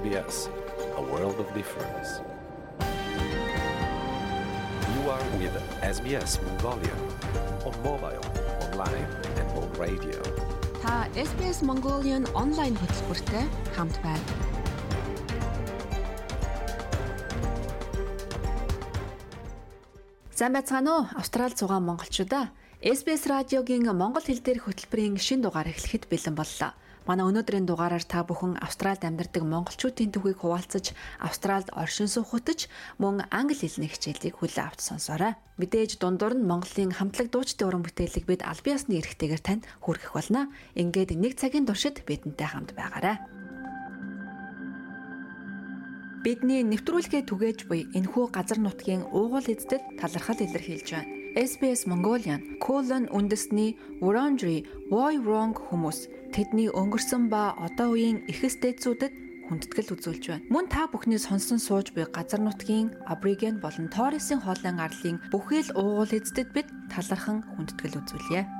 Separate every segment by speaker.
Speaker 1: SBS, a world of difference. You are with SBS Mongolian on mobile, online and on radio.
Speaker 2: Та SBS Mongolian онлайн хөтөлбөртэй хамт байна. Сайн байцгаана уу? Австрал зугаан монголчуудаа. SBS радиогийн монгол хэл дээрх хөтөлбөрийн шин дугаар эхлэхэд бэлэн боллоо. Манай өнөөдрийн дугаараар та бүхэн Австралид амьдардаг монголчуудын төвийг хуваалцаж, Австралид оршин суугатж, мөн англи хэлний хичээлийг хүлээн авч сонсоорой. Мэдээж дундуур нь Монголын хамтлаг дуучдын уран бүтээлийг бид аль биесны эрхтэйгээр танд хүргэх болно. Ингээд нэг цагийн туршид бидэнтэй хамт байгаарай. Бидний нэвтрүүлгээ түгээж буй энэхүү газар нутгийн уугуул эздэд талархал илэрхийлж байна. SBS Mongolian колон үндэсний Wurundjeri Woi Wurrung хүмүүс тэдний өнгөрсөн ба одоо үеийн эхэстэйцүүдэд хүндэтгэл үзүүлж байна. Мөн та бүхний сонсон сууж буй газар нутгийн Абориген болон Торресын хоолын арлын бүхэл уугуул эздэд бид талархан хүндэтгэл үзүүлье.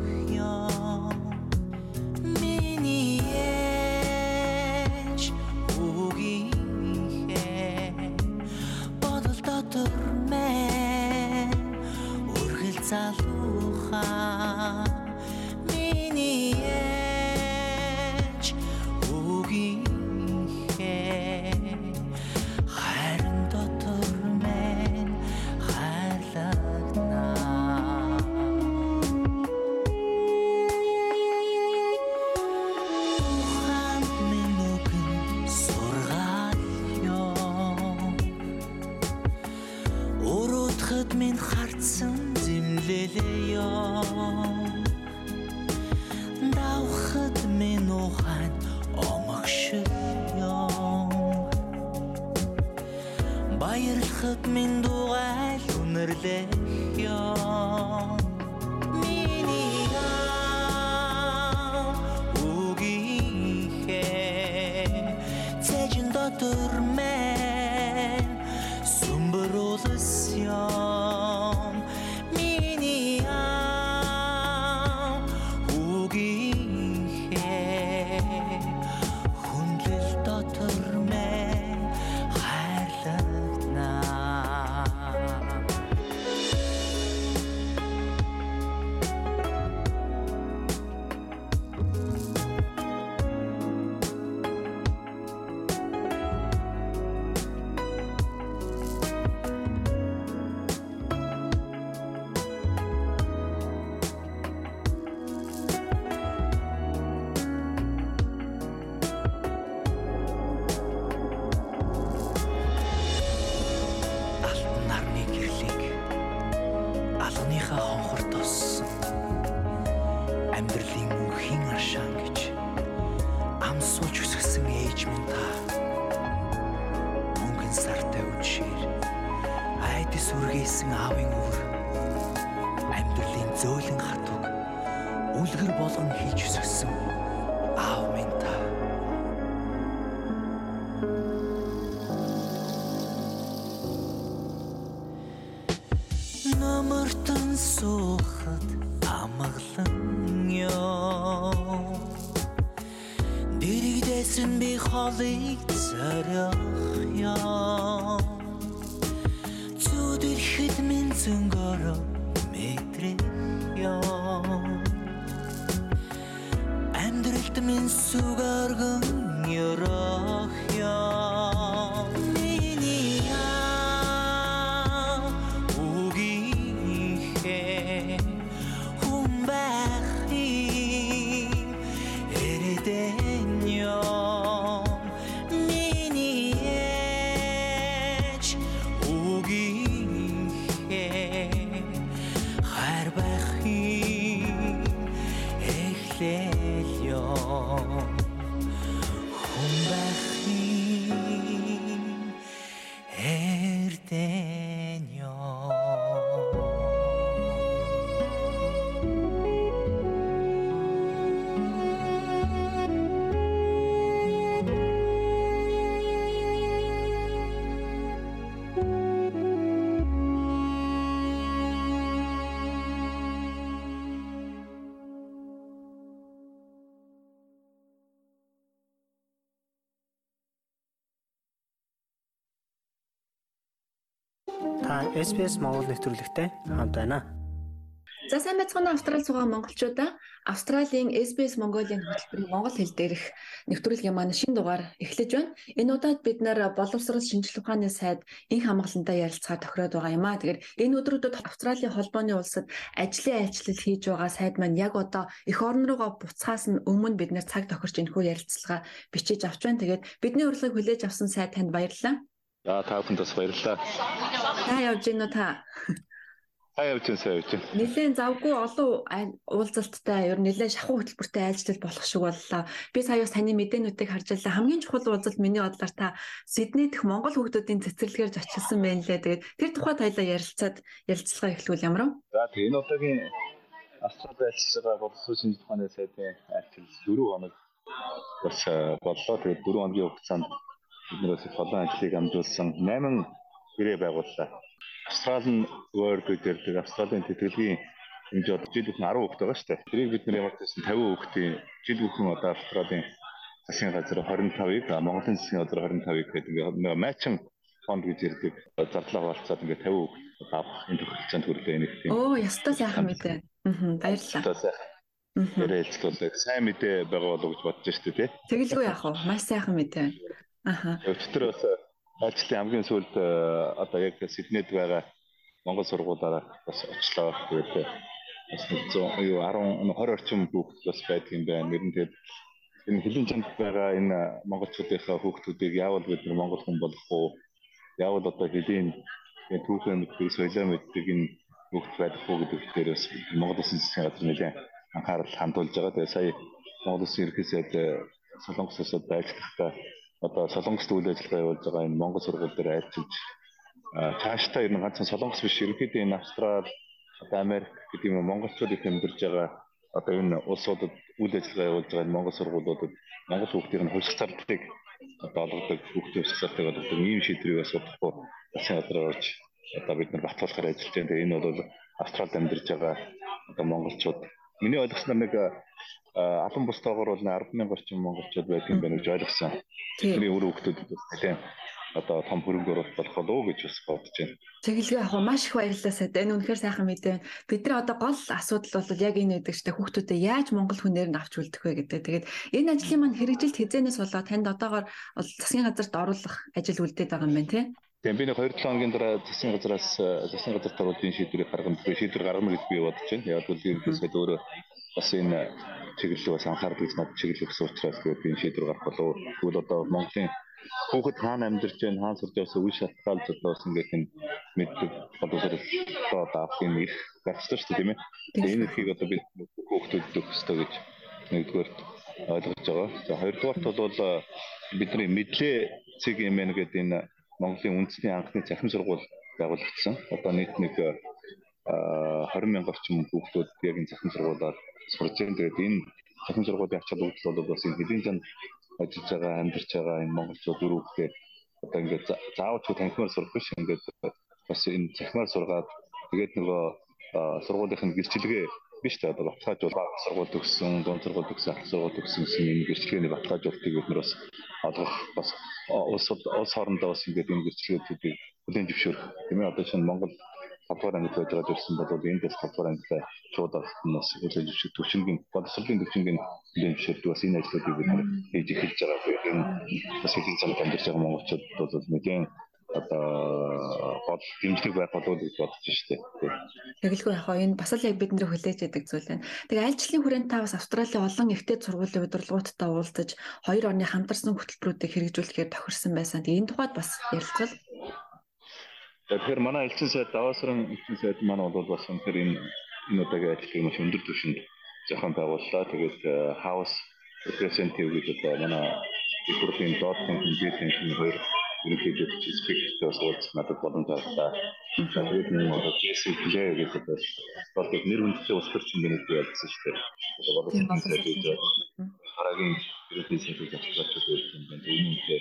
Speaker 3: there. SPS Монгол нэвтрүүлэгтэй хамт байна.
Speaker 2: За сайн байцгаана Австрали суугаа монголчуудаа Австралийн SBS Mongolian хөтөлбөрийн монгол хэл дээрх нэвтрүүлгийн маань шинэ дугаар эхлэж байна. Энэ удаад бид нэр боловсрол шинжилгээ ухааны сайд инх хамгаалалтаа ярилцахаар тохироод байгаа юм аа. Тэгэхээр энэ өдрүүдэд Австралийн холбооны улсад ажлын айлчлал хийж байгаа сайд маань яг одоо эх орн руугаа буцхаас нь өмнө бид нэр цаг тохирч энэхүү ярилцлага бичиж авч байна. Тэгээд бидний урилгыг хүлээж авсан сайд танд баярлалаа.
Speaker 4: За та бүхэнд бас баярлалаа.
Speaker 2: Та явж гинөө та.
Speaker 4: Та явж гин сайн явж гин.
Speaker 2: Нилээн завгүй олон уулзалттай ер нь нилээн шахуу хөтөлбөртэй айлчлал болох шиг боллоо. Би сая бас таны мэдээнүүдийг харж байлаа. Хамгийн чухал уулзалт миний бодлоор та Сидней дэх Монгол хүүхдүүдийн цэцэрлэгээр зочилсан байна лээ. Тэгээд тэр тухай тайлаа ярилцаад ярилцлага эхлүүл ямар вэ?
Speaker 4: За тэгээ энэ удаагийн Австрали айлчлал байгаа боловсрол шинжилгээ ухааны сайдын айлчлал 4 хоног бас боллоо. Тэгээд 4 хоногийн хугацаанд биднээс их олон ажлыг амжуулсан 8 гэрээ байгууллаа. Австрали World гэдэг Австралийн тэтгэлгийн хэмжээ одоо жил бүхэн 10 хүүхэд байгаа шүү дээ. Тэрийг бид нэр ямар ч гэсэн 50 хүүхдийн жил бүхэн одоо Австралийн засгийн газар 25-ыг Монголын засгийн газар 25-ыг гэдэг ингээ матчин фонд гэж ярддаг зарлага болцоод ингээ 50 хүүхэд авах энэ тохиолдолд хүрлээ нэг тийм.
Speaker 2: Оо, ястаа сайхан мэдээ. Аа, баярлалаа.
Speaker 4: Ястаа сайхан. Ярилцлуулдаг сайн мэдээ байгаа болов гэж бодож шүү дээ.
Speaker 2: Тэгэлгүй яах вэ? Маш сайхан мэдээ. Аха.
Speaker 4: Өчтөр бас ажлын хамгийн сүүлд одоо яг Сиднейд байгаа Монгол сургуулаараа бас очлоо. Тэгээд бас 100 юу 10 20 орчим хүүхэд бас байдаг юм байна. Нэр нь тэгээд энэ хилийн чамд байгаа энэ монголчуудынхаа хүүхдүүдийг яавал бид нар монгол хүн болох уу? Яавал одоо хилийн түүхэн мэддэг, соёлоо мэддэг энэ хүүхд байх уу гэдэг дээр бас Монгол Улсын засгийн газар нэлээд анхаарал хандуулж байгаа. Тэгээд сая Монгол Улсын ерөнхий сайд Солонгосоос ажиллахдаа одоо солонгост үйл ажиллагаа явуулж байгаа энэ Монгол сургууль дээр айлчилж цаашдаа ер нь ганцхан солонгос биш ерөнхийдөө энэ Австрал одоо Америк гэдэг юм монголчууд их амьдарж байгаа одоо энэ улсуудад үйл ажиллагаа явуулж байгаа энэ Монгол сургуулиудад Монгол хүүхдийн хувьсах зардлыг одоо олгодог хүүхдийн хувьсах зардлыг олгодог ийм шийдвэрийг бас удахгүй засгийн газар орж одоо бид нар батлуулахаар ажиллаж байна. Тэгээ энэ бол Австралид амьдарж байгаа одоо монголчууд миний ойлгосноор нэг алан бустайгаар бол 10 мянган орчим монголчууд байдаг юм байна гэж ойлгосон. Тэрний өөр хүүхдүүдэд бас нэлээд одоо том хөрөнгө оруулалт болох болов уу гэж бас бодож байна.
Speaker 2: Тэгэлгүй яг маш их баярлалаа сайд. Энэ үнэхээр сайхан мэдээ. Бидний одоо гол асуудал бол яг энэ байдаг шүү дээ. Хүүхдүүдэд яаж монгол хүнээр нь авч үлдэх вэ гэдэг. Тэгээд энэ ажлын маань хэрэгжилт хизээнээс болоод танд одоогоор засгийн газарт оруулах ажил үлдээд байгаа юм байна тий.
Speaker 4: Тийм би нэг 2-7 хоногийн дараа засгийн газараас засгийн газарт оруулалтын шийдвэрийг гаргана. Шийдвэр гаргана гэж би бодож байна. Яг бол ерөнхийдөө өөрөө бас энэ чиглэлээ бас анхаарал гэж над чиглэл гэсэн учраас тэгээд энэ шийдвэр гарах болов. Тэгвэл одоо Монголын хүүхэд хаана амьдарч байна, хаана сурч байгаасаа үе шалтгаалж одоо бас ингээд энэ мэддэг боловсролтой даах юм их гарчдаг шүү дээ тийм ээ. Тэгээд энэ эрхийг одоо бид хүүхдүүдэд өгөх ёстой гэж нэгдүгээр ойлгож байгаа. За хоёрдугаарт бол бидний мэдлээ цэг юм байна гэдэг энэ Монголын үндэсний анхны захин сургууль байгуулагдсан. Одоо нийт нэг 20 мянган орчим хүүхдүүд яг энэ захин сургуулиар сурж байгаа. Тэгээд энэ захин сургуулийн ач холбогдол бол бас энэ хэдийн зам ажиллаж байгаа, амьдарч байгаа энэ монголчууд өрөвхтэй одоо ингээд заавч танхимаар сурах биш ингээд бас энэ захимаар сургаад тэгээд нөгөө сургуулийнхын гэрчлэгээ биш та одоо баталгаажуул баг сургууль төгссөн, дунд сургууль төгссөн, ах сургууль төгссөн энэ гэрчлэгээний баталгаажуултыг бид нар бас олгох бас улс улс хоорондоо бас ингээд энэ гэрчлэгээтүүдийг бүлээн зөвшөөрөх. Тийм ээ одоо шинэ Монгол 5 дугаар ангид байж байгаа ирсэн бол энэ дэс 5 дугаар ангидаа шууд авахнаас үлээж өчиг төвчнгийн боловсролын хүлээн зөвшөөрдөг бас энэ ажлуудыг бид хийж эхэлж байгаа. Энэ бас хэдийн цаг амьдарч байгаа монголчууд бол нэгэн одоо гол дэмжлэг байх болов уу гэж бодож штеп.
Speaker 2: Тэгэлгүй яг энэ бас л яг бидний хүлээж яадаг зүйл байна. Тэгээ альчлалын хүрээнд та бас Австралийн олон ихтэй сургуулийн удирдлагуудтай уулзаж хоёр орны хамтарсан хөтөлбөрүүдийг хэрэгжүүлэхээр тохирсон байсан. Тэгээ энэ тухайд бас ярилцвал
Speaker 4: Тэгэхээр манай элчин сайд даваасран элчин сайд маань бол бас үнэхээр энэ энэ удаагийн ажлыг маш өндөр түвшинд зохион байгууллаа. Тэгээд House Representative гэж одоо манай их хурлын доотлын компьютерийн хоёр ерөнхийдөө спикертэй бас уулзах надад боломж олгоо. Тэгээд нэг одоо Плэй гэж одоо болдог нэр хүндтэй улс төрчин гэнэт ялсан шүү дээ. Одоо сайд гэж харагийн ерөнхий сайдыг авчирч байсан юм байна. Үүнийхээ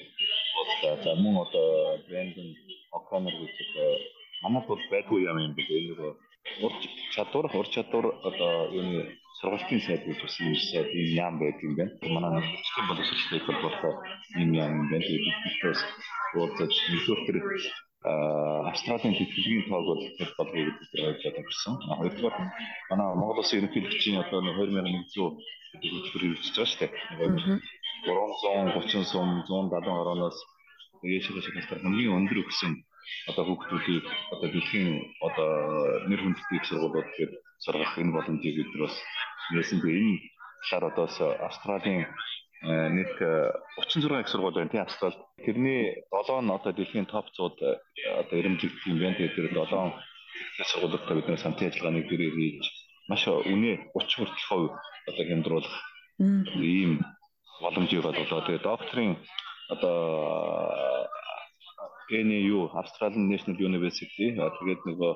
Speaker 4: бол за мөн одоо Брэндон О'Коннор гэж одоо манайд бол байдгүй юм юм бэ. Энэ нөгөө ур чадвар, ур чадвар одоо юуны сургалтын сайд гэж бас юм сайд юм яам байдаг юм байна. Манай нэгдсэн боловсролтой холбоотой юм яам юм байна. Тэгээд бидээс уулзаж нэгдүгээр тэр Австралийн тэтгэлийн тоог бол тэр болгоё гэдэг ойлгож байсан. Хоёрдугаар манай Монгол Улсын ерөнхийлөгчийн одоо 2100 гэдэг хөтөлбөр ирчихэж байгаа шүү дээ. 330 сум 170 орооноос ээшээс шалтгаан хамгийн өндөр өгсөн одоо хүүхдүүдийг одоо дэлхийн одоо нэр хүндтэй сургуулиуд гээд сургах энэ боломжийг бид нар бас нээсэн. Энэ талаар одоо Австралийн нэг 36 их сургууль байна тийм Австрал. Тэрний 7 нь одоо дэлхийн топ 100-д одоо ирэмжигдэх юм байна. Тэгээд тэр 7 их сургуулиудтай бид нар самтын ажиллагааны гэрээ хийж маш үнэ 30 хүртэл одоо хямдруулах ийм боломжийг олголоо. Тэгээд докторийн одоо NAU Australian National University тэгээд нөгөө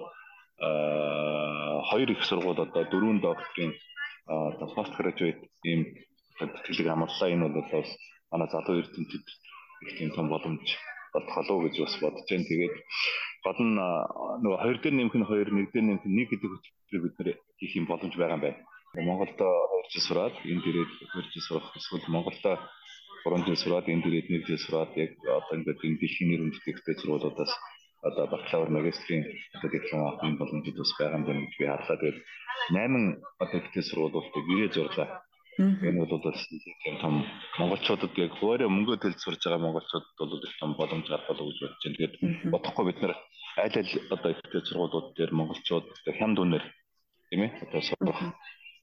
Speaker 4: хоёр их сургууль одоо дөрвөн докторийн одоо post graduate ийм тэтгэлэг амарлаа энэ бол бас манай залуу эрдэмтэд их тийм том боломж болох болов гэж бас бодож байна. Тэгээд гол нь нөгөө хоёр дээр нэмэх нь хоёр, нэг дээр нэмэх нь нэг гэдэг хөтөлбөр бид нэр хийх юм боломж байгаа юм байна. Монголд 2 жил сураад энэ дээрээ 2 жил сурах эсвэл Монголд 3 жил сураад энэ дээрээ 1 жил сураад яг одоо ингээд энэ дэлхийн нэр хүндтэй специалистуудаас одоо бакалавр магистрийн одоо диплом авах юм боломжууд бас байгаа юм гэж би харлаа. Тэгээд 8 одоо ихтэй сургуулиудыг ирээ зурлаа. Энэ бол бас тийм том монголчуудад яг өөрөө мөнгө төлж сурж байгаа монголчуудад бол их том боломж болов гэж бодож байна. Тэгээд бодохгүй бид нар аль аль одоо ихтэй сургуулиуд дээр монголчууд хям дүнээр тийм ээ одоо сурах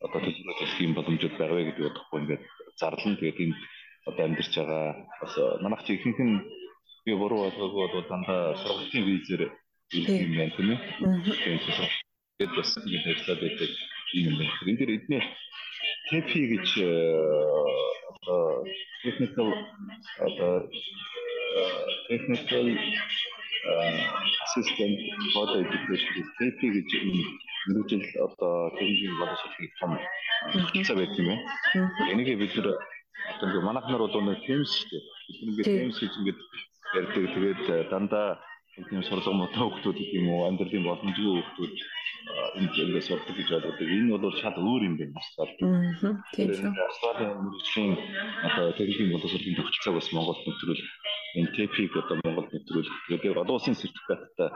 Speaker 4: одоо төлөвлөлт хийх юм боломжууд байгаа вэ гэж бодохгүй ингээд зарлан тэгээд энэ одоо амьдарч байгаа. Бас манайх чи ихэнх нь би буруу ойлгоогүй бол дандаа сургалтын визээр ирэх юм байна тийм ээ. Тэгээд бас ингэж ажиллаад байдаг. Юм байна. Энэ дэр эдний TP гэж одоо technical одоо technical assistant for education TP гэж мөрөжл одоо техникийн боловсролын том хэсэг байдаг юм байна. Энийг бид нар одоо манайх нар бол нэг Teams шүү дээ. Бид нэг Teams гэж ингэж ярьдаг. Тэгээд э, дандаа тийм сурлага мотой хүмүүс юм уу амьдралын боломжгүй хүмүүс энд ингээд сурдаг гэж ойлгодог. Энэ бол шал өөр юм байна. Аа. Тийм шүү. Австралийн мөрөгчлийн одоо техникийн боловсролын төвчлэг бас Монголд нэвтрүүл энэ ТЭП-ийг одоо Монголд нэвтрүүл. Тэгээд олон улсын сертификаттай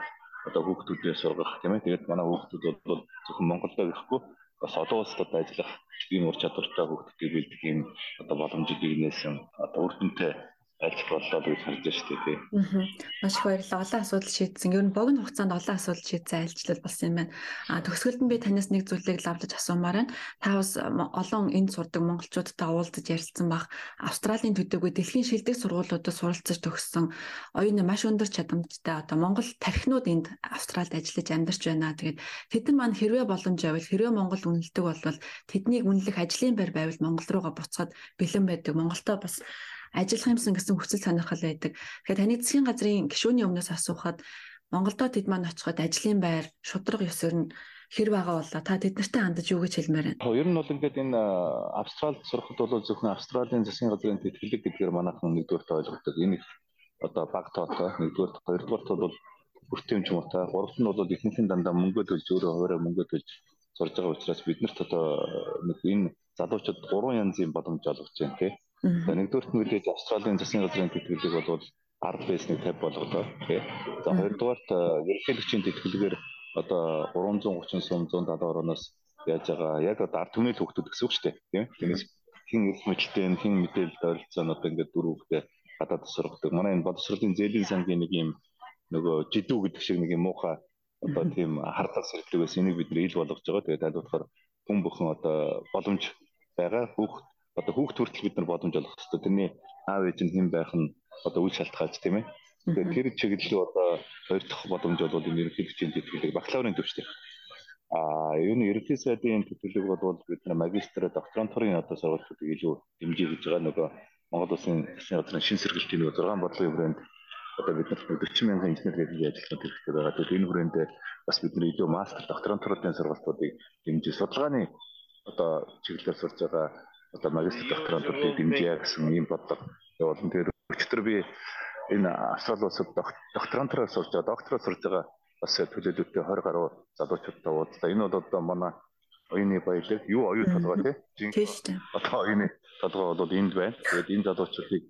Speaker 4: одоо хүүхдүүдээ сургах тийм ээ. Тэгээд манай хүүхдүүд бол зөвхөн Монголд гэхгүй бас олон улсад ажиллах ийм ур чадвартай хүүхдүүдийг бэлдэх юм одоо боломжийг нээсэн одоо үр айлах боллоо гэж харж штэ тий.
Speaker 2: Аа. Маш их баярлалаа. Олон асуудал шийдсэн. Ер нь богино хугацаанд олон асуудал шийдсэн айлчлал болсон юм байна. А төгсгөлд нь би танаас нэг зүйлийг лавлаж асуумаар байна. Та бас олон энд сурдаг монголчуудтай уулзаж ярилцсан бах Австралийн төдийгүй дэлхийн шилдэг сургуулиудад суралцаж төгссөн оюуны маш өндөр чадамжтай одоо монгол тархинууд энд Австралид ажиллаж амьдарч байна. Тэгээд тэд нар маань хэрвээ боломж байвал хэрвээ Монгол үнэлдэг болвол тэднийг үнэлэх ажлын байр байвал Монгол руугаа буцаад бэлэн байдаг. Монголтой бас ажиллах юмсан гэсэн хүсэл сонирхол байдаг. Тэгэхээр таны засгийн газрын гишүүний өмнөөс асуухад Монголдо тэд маань очиход ажлын байр, шудраг ёс өрн хэр байгаа болоо та тэд нартай хандаж юу гэж хэлмээр байна.
Speaker 4: Ер нь бол ингээд энэ Австралид сурахад бол зөвхөн Австралийн засгийн газрын тэтгэлэг гэдгээр манайхан нэгдүгээрт ойлгодог. Энэ одоо баг тоотой нэгдүгээрт хоёрдугаарт бол бүртэмж муутай гуравт нь бол ихэнх нь дандаа мөнгө төлж өөрөө хоороо мөнгө төлж сурж байгаа учраас биднэрт одоо нэг энэ залуучууд гурван янзын боломж олгож байна тийм Нэгдүгürt нь үлээж Австралийн засгийн газрын тэтгэлэг бол ард байсныг 50 болгодоо тий. За хоёрдугаарт ерөнхийлөгчийн тэтгэлгээр одоо 330 сум 170 орноос яаж байгаа яг одоо ард түмний хөвгтүүд гэсэн үг шүү дээ тийм. Тэгээс хин их мэдлэлтэй хин мэдээлэлд ойролцоо одоо ингээд дөрөвдөө гадаад сургадаг. Манай энэ боловсролын зээлийн сангийн нэг юм нөгөө жидүү гэдэг шиг нэг юм муухай одоо тийм хардах сэргэлгээс энийг бид нэр ил болгож байгаа. Тэгээд аль болохоор хүн бүхэн одоо боломж байгаа бүх одоо хүүхд төртөл бид нар боломж олгох хэрэгтэй. Тэрний аав ээж нь хэн байх нь одоо үйл шалтгаалж тийм ээ. Тэгэхээр тэр чиглэлөө одоо хоёр дахь боломж бол энэ ерөнхийлөгчийн тэтгэлэг бакалаврын төвчтэй. А юу нь ерөнхий сайдын төлөвлөг бол бид нар магистр докторантурын одоо сургалтуудыг илүү дэмжиж гэж байгаа нөгөө Монгол Улсын засгийн газрын шин сэргэлтийн нөгөө 6 бодлогын хүрээнд одоо бид нар 40 мянган инженер гэдэг ажилтнууд хэрэгтэй байгаа. Тэгэхээр энэ хүрээнд бас бид нар илүү мастер докторантурын сургалтуудыг дэмжиж судалгааны одоо чиглэлээр сурж байгаа одоо магистр докторантуудыг дэмжиж гэсэн ийм бодлого явуулсан. Тэгэхээр өчтөр би энэ Австрали улсад докторантураар сурж байгаа, доктороо сурж байгаа бас төлөөлөлтөй 20 гаруй залуучуудтай уулзлаа. Энэ бол одоо манай оюуны баялаг юу оюун толгой
Speaker 2: тийм.
Speaker 4: Одоо оюуны толгой бол энд байна. Тэгээд энэ залуучуудыг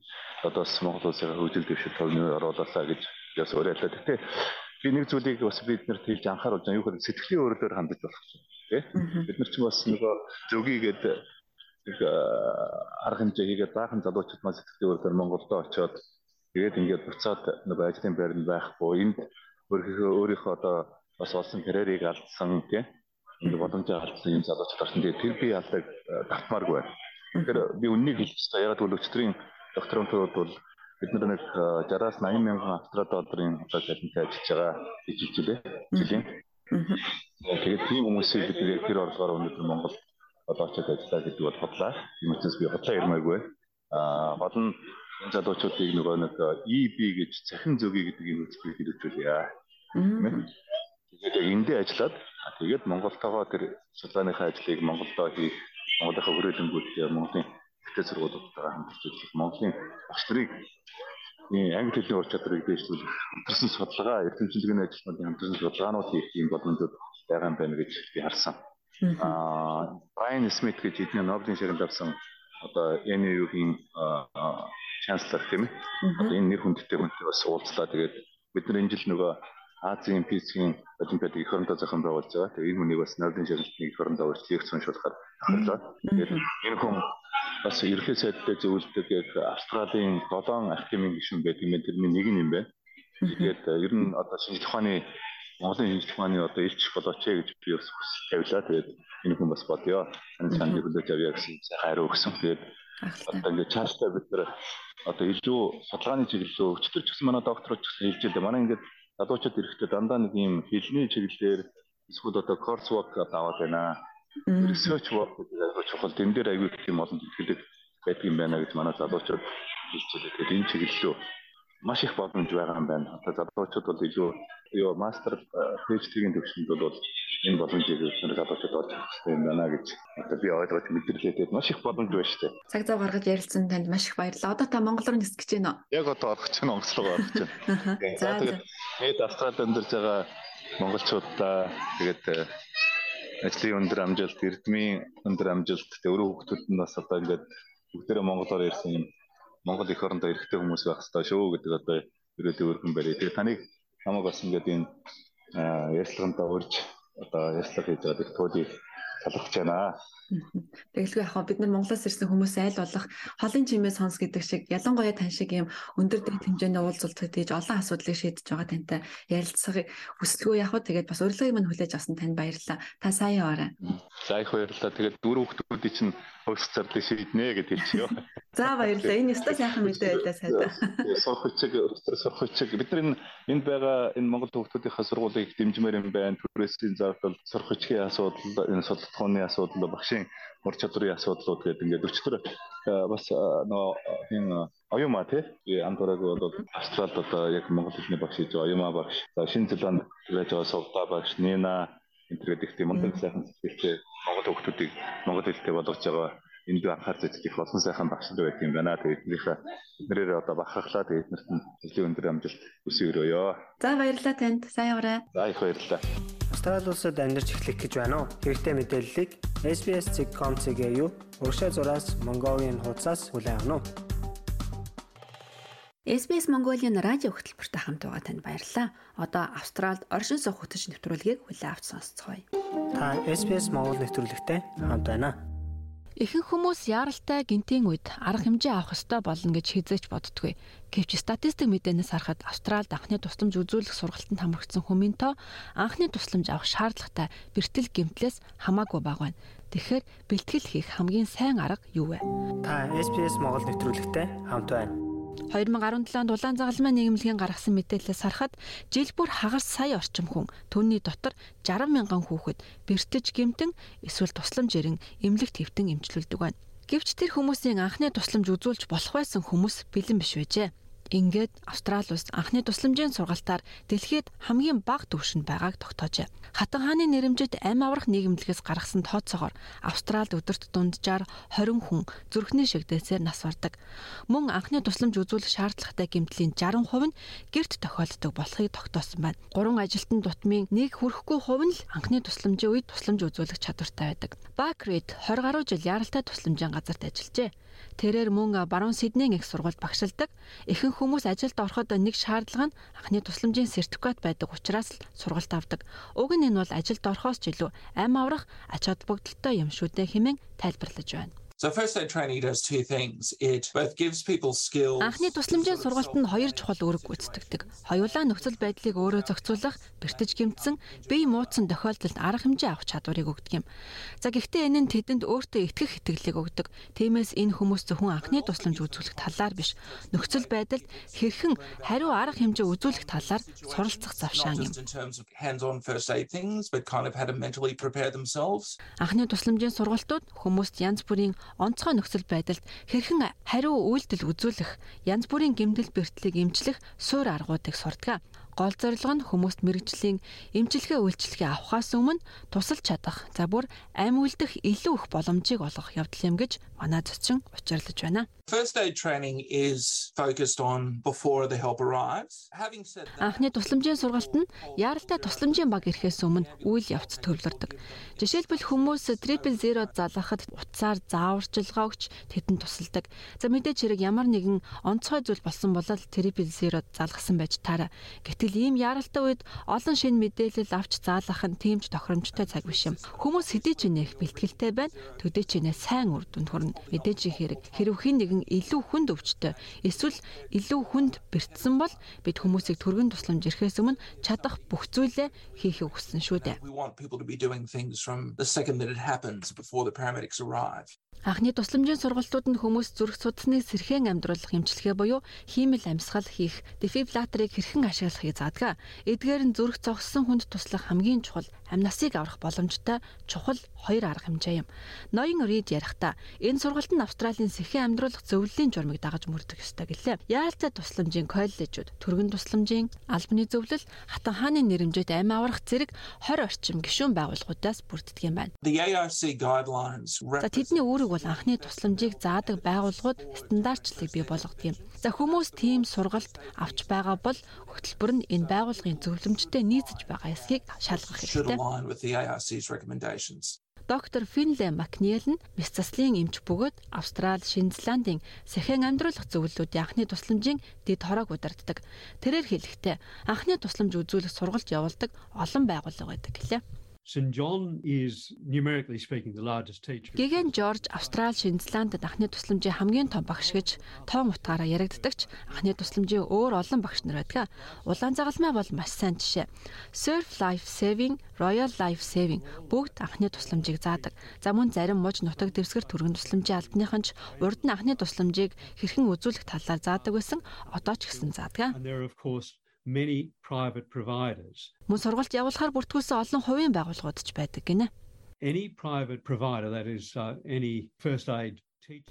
Speaker 4: одоо бас Монгол улсын хөгжил дэвшил төвнөөр оруулалаа гэж яс уриаллаа. Гэтэ би нэг зүйлийг бас бид нарт хэлж анхааруулж байгаа юу гэхээр сэтгэлийн өөрлөөр хандаж болох тийм. Бид нар ч бас нөгөө зөвгийгээд нэг арга хэмжээ хийгээд баахан залуучууд маань сэтгэлийн өөрлөөр Монголдо очиод тэгээд ингээд буцаад нөгөө ажлын байранд байхгүй энд өөрийнхөө өөрийнхөө одоо бас олсон карьерийг алдсан тийм ингээд боломжийг алдсан юм залуучууд орсон. Тэгээд тэр би алдаг давтмааргүй байна. Тэгэхээр би үннийг хэлж байгаа. Яг бол өчтөрийн докторантурууд бол бид нар нэг 60-аас 80 мянган австрал долларын одоо цалинтай ажиллаж байгаа гэж хэлжээ. Жилийн. Тэгээд тийм хүмүүсийг бид тэр орлогоор өнөөдөр Монгол одоо очиод ажиллаа гэдэг бол хотлаа. Тийм учраас би хотлаа ярмаагүй. Аа гол нь энэ залуучуудыг нөгөө нэг EB гэж цахин зөгийг гэдэг юм үзбийг хэлүүлээ. Тэгээд эндээ ажиллаад тэгээд Монголтойгоо тэр судалгааныхаа ажлыг Монголдоо хийх, Монголынхаа хүрээлэнгүүдтэй Монголын ихтэй сургуулиудтайгаа хамтарч ажиллах, Монголын багш нарыг англи хэлний ур чадварыг дэвшүүлэх, хамтарсан судалгаа, эрдэмтдийн ажилтнуудын хамтарсан судалгаанууд хийх юм боломжууд байгаа юм байна гэж би харсан. Аа, Брайан Смит гэж эдний Нобелийн шагнал авсан одоо NU-гийн chancellor тийм ээ. Одоо энэ нэр хүндтэй хүнтэй бас уулзлаа. Тэгээд бид нар энэ жил нөгөө Азийн физикийн олимпиадыг эх орондоо зохион байгуулж байгаа. Тэгээд энэ хүнийг бас Нобелийн шагналтыг эх орондоо урьдчилж соншуулахаар ахарлаа. Тэгээд энэ хүн бас ерхий сайдтай зөвлөдөг яг Австралийн 7 архимын гишүүн байдаг юм. Тэрний нэг нь юм байна. Тэгээд ер нь одоо шинжлэх ухааны Монголын шинжлэх ухааны одоо илч болооч ээ гэж би бас хүсэл тавилаа. Тэгээд энэ хүн бас бодё. Энэ цааны хүлээж авъя гэсэн хариу өгсөн. Тэгээд одоо ингээд цаашдаа бид нар одоо илүү судалгааны чиглэлөө өчтөр ч гэсэн манай докторч гэсэн хэлж байлаа. Манай ингээд залуучууд эрэхтэй дандаа нэг юм хэлний чиглэлээр эсвэл одоо course work аваад байна. Research work гэдэг чухал. Тэн дээр аягүй их юм олон тэтгэлэг байдаг юм байна гэж манай залуучууд хэлж байлаа. Тэгээд энэ чиглэлөө маш их боломж байгаа юм байна. Одоо залуучууд бол илүү юу мастер PhD-ийн төвшөнд бол энэ боломжийг өснөр залуучууд олж авах хэрэгтэй юм байна гэж одоо би ойлгож мэдэрлээ. Маш их боломж байна шүү дээ.
Speaker 2: Цаг зав гаргаж ярилцсан танд маш их баярлалаа. Одоо та Монгол руу нисэх гэж байна уу?
Speaker 4: Яг одоо орох гэж байна. Монгол руу орох гэж байна. За тэгээд хэд Австралид амьдарч байгаа монголчуудаа тэгээд э, ажлын өндөр амжилт, эрдмийн өндөр амжилт, тэгээд өөрөө хүүхдүүд нь бас одоо ингээд бүгдээрээ монголоор ярьсан юм Монгол эх орондоо эрэгтэй хүмүүс байх хэрэгтэй шүү гэдэг одоо ерөөдөө өргөн барья. Тэгээ таныг намайг бас ингээд энэ ярьцлагандаа урьж одоо ярьцлага хийж байгаа туулийг талархаж байна.
Speaker 2: Тэгэлгүй яг бид нар Монголоос ирсэн хүмүүс айл болох холын чимээ сонс гэдэг шиг ялангуяа тань шиг юм өндөр дэд хэмжээний уулзалт хийж олон асуудлыг шийдэж байгаа тантай ярилцахыг хүсэлгүй яг тэгээд бас урилгыг минь хүлээж авсан танд баярлалаа. Та сайн яваарай.
Speaker 4: За их баярлалаа. Тэгээд дөрөв хүүхдүүдийн чинь хөвс зарлыг шийднэ гэдэг хэлчихё.
Speaker 2: За баярлалаа. Энэ өстой сайхан мэдээ байлаа сайдаа.
Speaker 4: Сурах хүчиг, өстөр сурах хүчиг. Бид нар энэ энд байгаа энэ Монгол хүүхдүүдийнхээ сургуулийг дэмжмээр юм байна. Түрээсийн зардал, сурах хүчгийн асуудал, энэ судалгааны асуудал, багшийн ур чадрын асуудлууд гэдэг ингээд өчтөр бас нөгөө хин оюума тий андуураг бол австралид одоо яг монгол хэлний багш хийж байгаа. Оюума багш. За шинэ зеланд байж байгаа сувда багш, нина энэ гэдэг тийм монгол сайхан сэтгэлтэй монгол хүүхдүүдийг монгол хэлтэй болгож байгаа энд анхаар зэжих их олон сайхан багш нар байдаг юм байна. Тэгээд эднийхээ эднэрээр одоо бахархлаа тэгээд эднэрт нь жилийн өндөр амжилт хүсье өрөөё.
Speaker 2: За баярлалаа танд. Сайн яваарай.
Speaker 4: За их баярлалаа.
Speaker 3: Австрали улсад амьдарч эхлэх гэж байна уу? Хэрэгтэй мэдээллийг SBS.com.cg юу урагшаа зураас Mongolian хуудасаас хүлээн авах нь.
Speaker 2: SBS Mongolian радио хөтөлбөртэй хамт байгаа танд баярлалаа. Одоо Австральд оршин суух хөтөч нэвтрүүлгийг хүлээн авч сонсцгоё.
Speaker 3: Та SBS Монгол нэвтрүүлэгтэй хамт байна.
Speaker 2: Ихэнх хүмүүс яаралтай гинтийн үед арга хэмжээ авах ёстой болно гэж хизээч боддгүй. Гэвч статистик мэдээнээс харахад Австральд анхны тусламж үзүүлэх сургалтанд хамрагдсан хүмүүн тоо анхны тусламж авах шаардлагатай бэртэл гэмтлээс хамаагүй бага байна. Тэгэхээр бэлтгэл хийх хамгийн сайн арга юу вэ?
Speaker 3: Та SBS Монгол нэвтрүүлэгтэй хамт байна.
Speaker 2: 2017 онд улаан загалмай нийгэмлэгийн гаргасан мэдээлэлээс харахад жил бүр хагас сая орчим хүн түүний дотор 60 мянган хүүхэд бэртэж гэмтэн эсвэл тусламж ирэн эмнэлэгт хэвтэн эмчлүүлдэг байна. Гэвч тэр хүмүүсийн анхны тусламж үзүүлж болох байсан хүмүүс бэлэн биш байжээ. Ингээд Австрали улс анхны тусламжийн сургалтаар дэлхийд хамгийн бага түвшинд байгааг тогтоожээ. Хатан хааны нэрэмжит ам аврах нийгэмлэгээс гаргасан тооцоогоор Австралид өдөрт дунджаар 20 хүн зүрхний шигдээсээр нас бардаг. Мөн анхны тусламж үзүүлэх шаардлагатай гэмтлийн 60% нь гэрт тохиолддог болохыг тогтоосон байна. Гурван ажилтны дутмын нэг хүрэхгүй хувь нь л анхны тусламжийн үед тусламж үзүүлэх чадвартай байдаг. Бакрид 20 гаруй жил яралтай тусламжийн газарт ажиллажээ. Тэрээр мөн баруун Сиднейн их сургуульд багшилдаг. Ихэнх хүмүүс ажилд ороход нэг шаардлага нь анхны тусламжийн сертификат байдаг учраас л сургалт авдаг. Уг нь энэ бол ажилд орохоос ч илүү ам аврах ач холбогдолтой юм шүү дээ хэмээн тайлбарлаж байна.
Speaker 5: So first aid training does two things. It both gives people skills.
Speaker 2: Анхны тусламжийн сургалтанд хоёр чухал үүрэг гүйцэтгэдэг. Хоёулаа нөхцөл байдлыг өөрөө зохицуулах, бэртэж гэмтсэн, бие муудсан тохиолдолд арга хэмжээ авах чадварыг өгдөг юм. За гэхдээ энэ нь тэдэнд өөртөө итгэх итгэлийг өгдөг. Тиймээс энэ хүмүүс зөвхөн анхны тусламж үзүүлэх талаар биш, нөхцөл байдалд хэрхэн хариу арга хэмжээ үзүүлэх талаар суралцах завшаан юм. Анхны тусламжийн сургалтууд хүмүүст янз бүрийн онцгой нөхцөл байдалд хэрхэн хариу үйлдэл үзүүлэх, янз бүрийн гэмтэл бэртлийг эмчлэх суур аргуудыг сурдаг. Гол зорилго нь хүмүүст мэрэгжлийн эмчилгээ үйлчилгээ авахаас өмнө тусалж чадах, за бүр амь үлдэх илүү их боломжийг олгох явдал юм гэж манай зочин учирлаж байна.
Speaker 5: First aid training is focused on before the help arrives. Having said that,
Speaker 2: Анхны тусламжийн сургалт нь яаралтай тусламжийн баг ирэхээс өмнө үйл явц төвлөрдөг. Жишээлбэл хүмүүс triple zero залгахад утсаар зааварчилгаа өгч тэдэнд тусалдаг. За мэдээч хэрэг ямар нэгэн онцгой зүйл болсон бол triple zero залгасан байж таараа. Гэтэл ийм яаралтай үед олон шинэ мэдээлэл авч заалгах нь тиймч тохиромжтой цаг биш юм. Хүмүүс хэдий ч нэх бэлтгэлтэй байна. Төдий ч нэ сайн үр дүнд хүрнэ. Мэдээж хэрэг хэрв хэн нэгэн илүү хүнд өвчтөй эсвэл илүү хүнд бэртсэн бол бид хүмүүсийг түргэн тусламж ирэхээс өмнө чадах бүх зүйлээ хийхийг хүссэн шүү дээ. Анхны тусламжийн сургалтууд нь хүмүүс зүрх судасныг сэрхээн амьдруулах эмчилгээ буюу хиймэл амьсгал хийх, дефибрилляторыг хэрхэн ашиглахыг заадаг. Эдгээр нь зүрх зогссон хүнд туслах хамгийн чухал амнасыг аврах боломжтой чухал хоёр арга хэмжээ юм. Ноён Рид ярихдаа энэ сургалт нь Австралийн сэрхээн амьдруулах зөвлөлийн журмыг дагаж мөрдөх ёстой гэлээ. Яалцай тусламжийн коллежууд, түргэн тусламжийн албаны зөвлөл, хатан хааны нэрэмжит амь аврах зэрэг 20 орчим гишүүн байгууллагуудаас бүрддэг юм байна. За тэдний үүрэг бол анхны тусламжийг заадаг байгууллагууд стандартчлалыг бий болгодог юм. За хүмүүс тийм сургалт авч байгаа бол хөтөлбөр нь энэ байгууллагын зөвлөмжтэй нийцэж байгаа эсхийг шалгах хэрэгтэй. Доктор Финле Макниэл нь мэс заслын эмч бөгөөд Австрали, Шинэ Зеландын сэхэн амьдруулах зөвлөлүүдийн анхны тусламжийн дэд хороог удирддаг. Тэрээр хэлэхдээ анхны тусламж үзүүлэх сургалт явуулдаг олон байгууллага байдаг гэлээ.
Speaker 6: St John is numerically speaking the largest teacher.
Speaker 2: Гэгэн Жорж Австрали, Шинэ Зеландд анхны тусламжийн хамгийн том багш гэж тоон утгаараа яригддагч анхны тусламжийн өөр олон багш нар байдаг. Улаан загалмай бол маш сайн жишээ. Surf Life Saving, Royal Life Saving бүгд анхны тусламжийг заадаг. За мөн зарим муж нутаг дэвсгэр түргэн тусламжийн албаныхан ч урд нь анхны тусламжийг хэрхэн үзүүлэх талаар заадаг байсан. Одоо ч гэсэн заадаг.
Speaker 6: And there are of course many private providers.
Speaker 2: Мөн сургалт явуулахаар бүртгүүлсэн олон хувийн байгууллагууд ч байдаг гинэ.
Speaker 6: Any private provider that is uh, any first aid teaching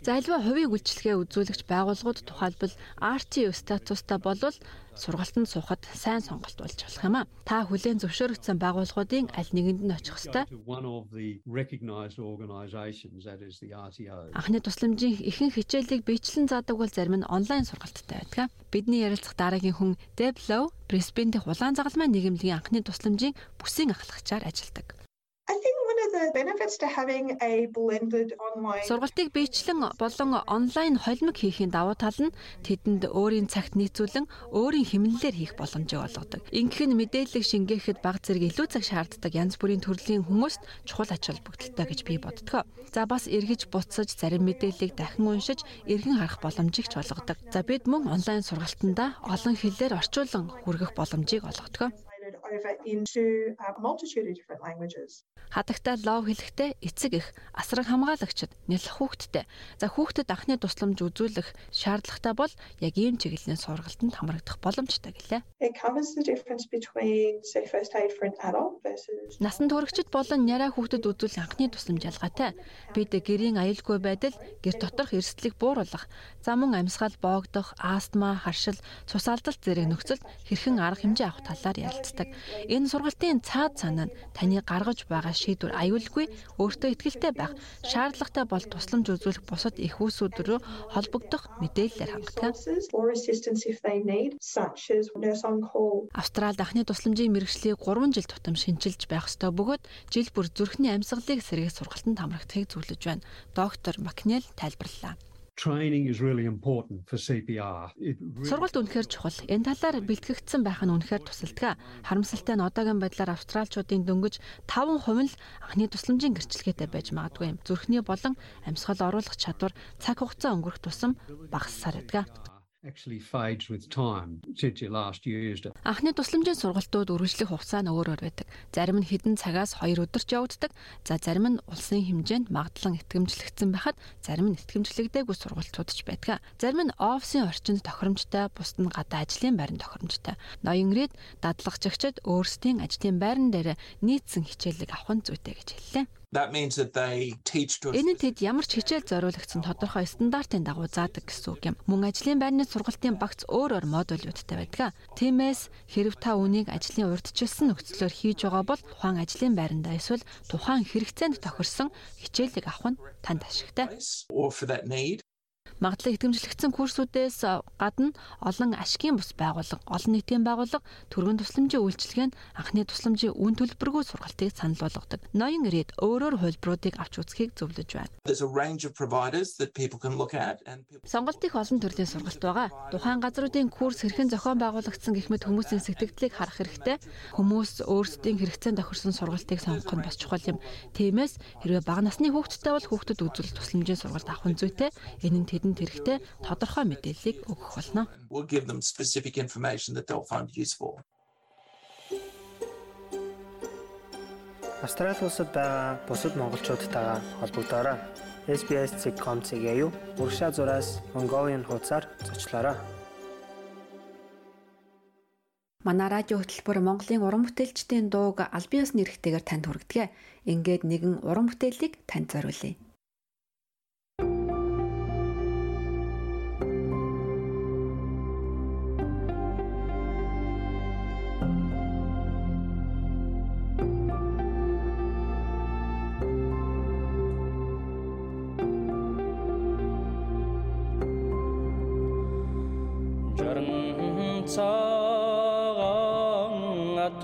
Speaker 2: За альва хувийн үйлчлэгээ үзүүлэгч байгууллагууд тухайлбал RTO статустай болвол сургалтанд суухад сайн сонголт болж болох юм а. Та хүлээн зөвшөөрөгдсөн байгууллагуудын аль нэгэнд нь очих ёстой. Анхны тусламжийн ихэнх хичээлийг биечлэн заадаг бол зарим нь онлайн сургалттай байдаг. Бидний ярилцах дараагийн хүн Deb Low Brisbane дэх улаан загалмай нийгэмлэгийн анхны тусламжийн бүсийн ахлагчаар ажилладаг.
Speaker 7: I think
Speaker 2: Сургалтыг биечлэн болон онлайн холимог хийхийн давуу тал нь тэдэнд өөрийн цагт нийцүүлэн өөрийн хэмнэлээр хийх боломжийг олгодог. Ингэх нь мэдээлэл шингээхэд баг зэрэг илүү цаг шаарддаг янз бүрийн төрлийн хүмүүст чухал ач холбогдолтой гэж би боддог. За бас эргэж буцаж зарим мэдээллийг дахин уншиж эргэн харах боломжийг ч олгодог. За бид мөн онлайн сургалтандаа олон хэлээр орчуулан хүргэх боломжийг олгодог.
Speaker 7: Over into a multitude of different languages.
Speaker 2: Хадагтай лов хэлэхдээ эцэг их асраг хамгаалагчид нялх хүүхэдтэй. За хүүхдэд анхны тусламж үзүүлэх шаардлагатай бол яг ийм чиглэлийн сургалтанд хамрагдах боломжтой гэлээ. Насан туршид болон няраа хүүхдэд үзүүлэх анхны тусламж ялгаатай. Бид гэрийн аюулгүй байдал, гэр доторх эрсдлийг бууруулах, за мөн амьсгал боогдох, астма, харшил, цус алдалт зэрэг нөхцөлд хэрхэн арга хэмжээ авах талаар ярилцдаг. Энэ сургалтын цаад санаа нь таны гаргаж байгаа шийдвэр аюулгүй, өөртөө ихтэй байх, шаардлагатай бол тусламж үзүүлэх бусад их үүсүүд рүү холбогдох мэдээллээр
Speaker 7: call.
Speaker 2: Австралид анхны тусламжийн мэрэгчлийг 3 жил тутам шинжилж байх ёстой бөгөөд жил бүр зүрхний амьсгалыг сэргээх сургалтанд хамрагдахыг зөвлөж байна. Доктор Макнел тайлбарллаа.
Speaker 6: Training is really important for CPR.
Speaker 2: Сургалт үнэхээр чухал. Энэ талаар бэлтгэгдсэн байх нь үнэхээр тусалдаг. Харамсалтай нь одоогийн байдлаар австралчуудын дөнгөж 5% нь л анхны тусламжийн гэрчлэгээтэй байж магадгүй юм. Зүрхний болон амьсгал оруулах чадвар цаг хугацаа өнгөрөх тусам багассаар байдаг.
Speaker 6: Actually fades with time since you last used it.
Speaker 2: Анхны тусламжийн сургалтууд үргэлжлэх хугацаа нь өөр өөр байдаг. Зарим нь хэдэн цагаас 2 өдөрч явагддаг. За зарим нь улсын хэмжээнд магадлан итгэмжлэгдсэн байхад зарим нь итгэмжлэгдээгүй сургалтууд ч байдаг. Зарим нь офисын орчинд тохиромжтой, бусд нь гадаа ажлын байранд тохиромжтой. Ноён ирээд дадлагчигчид өөрсдийн ажлын байран дээр нийцсэн хичээлийг авах нь зүйтэй гэж хэллээ. Энэ нь тэд ямар ч хичээл зориулагдсан тодорхой стандартын дагуу заадаг гэсэн үг юм. Мөн ажлын байрны сургалтын багц өөр өөр модулуудтай байдаг. Тиймээс хэрв та үнийг ажлын урьдчилсан нөхцлөөр хийж байгаа бол тухайн ажлын байрандаа эсвэл тухайн хэрэгцээнд тохирсон хичээлийг авах нь танд ашигтай. Магадлал итгэмжлэгдсэн курсүүдээс гадна олон ашигын бус байгууллага, олон нийтийн байгууллага төргөн тусламжийн үйлчилгээ нь анхны тусламжийн үн төлбөргүй сургалтыг санал болгодог. Ноён ирээд өөрөөр хувилбаруудыг авч үзхийг зөвлөж байна. Сонголт их олон төрлийн сургалт байгаа. Тухайн газруудын курс хэрхэн зохион байгуулагдсан гэх мэт хүмүүсийн сэтгэгдлийг харах хэрэгтэй. Хүмүүс өөрсдийн хэрэгцээнд тохирсон сургалтыг сонгох нь бас чухал юм. Тиймээс хэрвээ бага насны хүүхэдтэй бол хүүхдэд үзүүлэх тусламжийн сургалт авах нь зүйтэй. Энэ нь тэдэнд хэрэгтэй тодорхой мэдээллийг өгөх болно.
Speaker 3: Австрали улсад байгаа бусад монголчуудтайгаа холбогдоорой. SBS.com.cg юу уршаа зураас Mongolian хуудасаар зочлоорой.
Speaker 2: Манай радио хөтөлбөр Монголын уран бүтээлчдийн дууг албан ёсны эрхтэйгээр танд хүргэдэг. Ингээд нэгэн уран бүтээлийг танд зориулъя.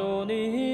Speaker 8: 人に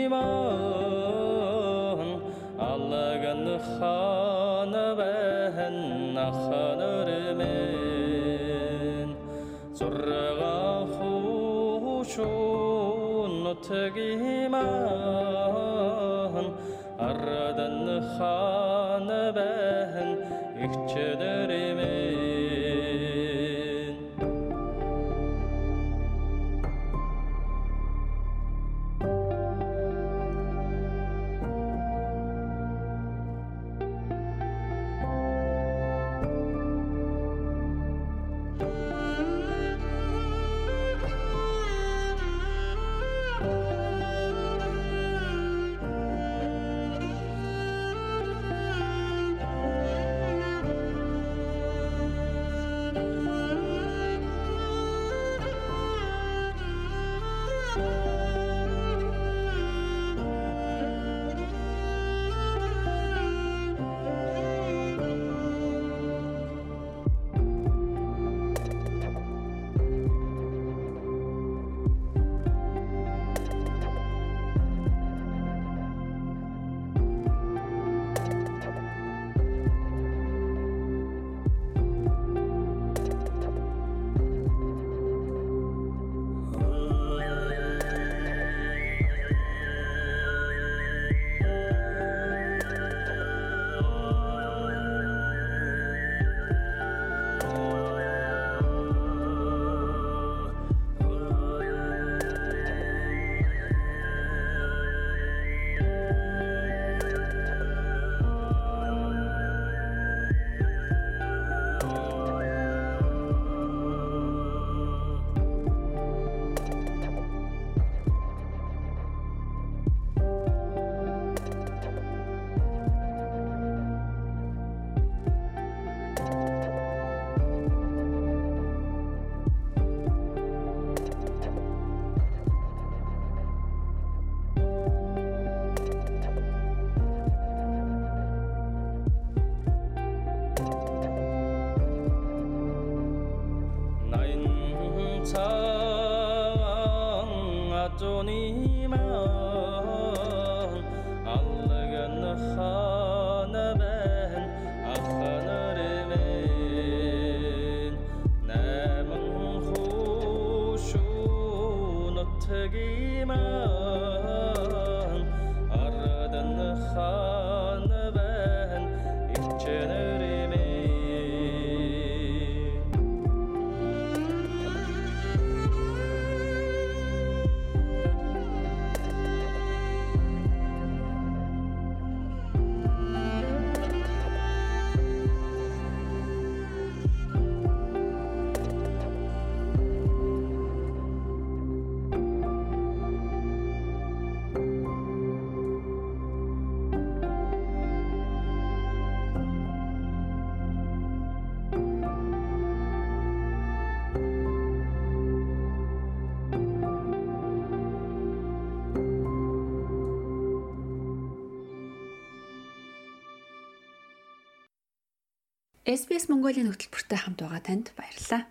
Speaker 2: SBS Mongolia хөтөлбөртэй хамт байгаа танд баярлалаа.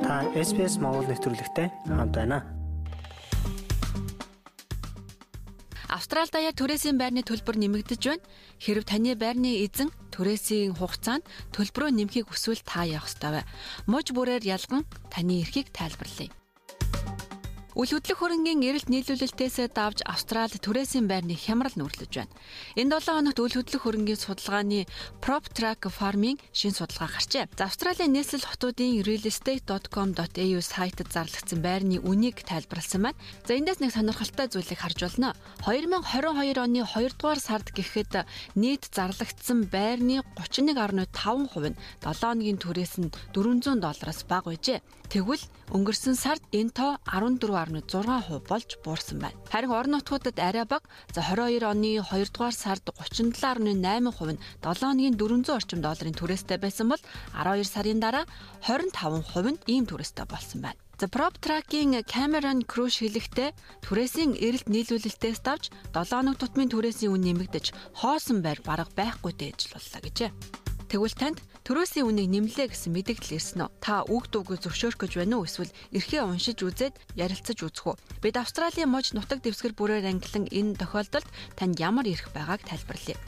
Speaker 3: Та SBS Монгол нэвтрүүлэгтэй хамт байна.
Speaker 2: Австрали даяар түрээсийн байрны төлбөр нэмэгдэж байна. Хэрв таны байрны эзэн түрээсийн хугацаанд төлбөрөө нэмэхийг хүсвэл та явах ёстой бай. Муж бүрээр ялган таны эрхийг тайлбарлая. Үл хөдлөх хөрөнгийн эрэлт нийлүүлэлтээс давж Австрали түрээсийн байрны хямрал нүүрлэж байна. Энэ 7 хоногт үл хөдлөх хөрөнгийн судалгааны PropTrack Farming шин судалгаа гарчээ. За Австралийн нийслэл хотуудын realestate.com.au сайтад зарлагдсан байрны үнийг тайлбарласан байна. За эндээс нэг сонирхолтой зүйлийг харж байна. 2022 оны 2 дугаар сард гэхэд нийт зарлагдсан байрны 31.5% нь 7 хоногийн түрээс нь 400 доллараас бага байжээ. Тэгвэл өнгөрсөн сард энэ тоо 14.6% болж буурсан байна. Харин орон нутгуудад арай бага. За 22 оны 2 дугаар сард 37.8% нь 7 хоногийн 400 орчим долларын түрээстэй байсан бол 12 сарын дараа 25% нь ийм түрээстэй болсон байна. За PropTrack-ийн Cameron Crush хэлэхдээ түрээсийн эрэлт нийлүүлэлтээс давж 7 хоног тутмын түрээсийн үн нэмэгдэж хоосон байр бараг байхгүйтэй ажиллалаа гэжээ. Тэгвэл танд төрөөсийн үнийг нэмлээ гэсэн мэдээлэл ирсэн үү? Та үг дуугүй зөвшөөрөх гэж байна уу? Эсвэл эрхээ уншиж үзээд ярилцаж үзэх үү? Бид Австралийн мужи нутаг дэвсгэр бүрээр ангилан энэ тохиолдолд танд ямар эрх байгааг тайлбарлая.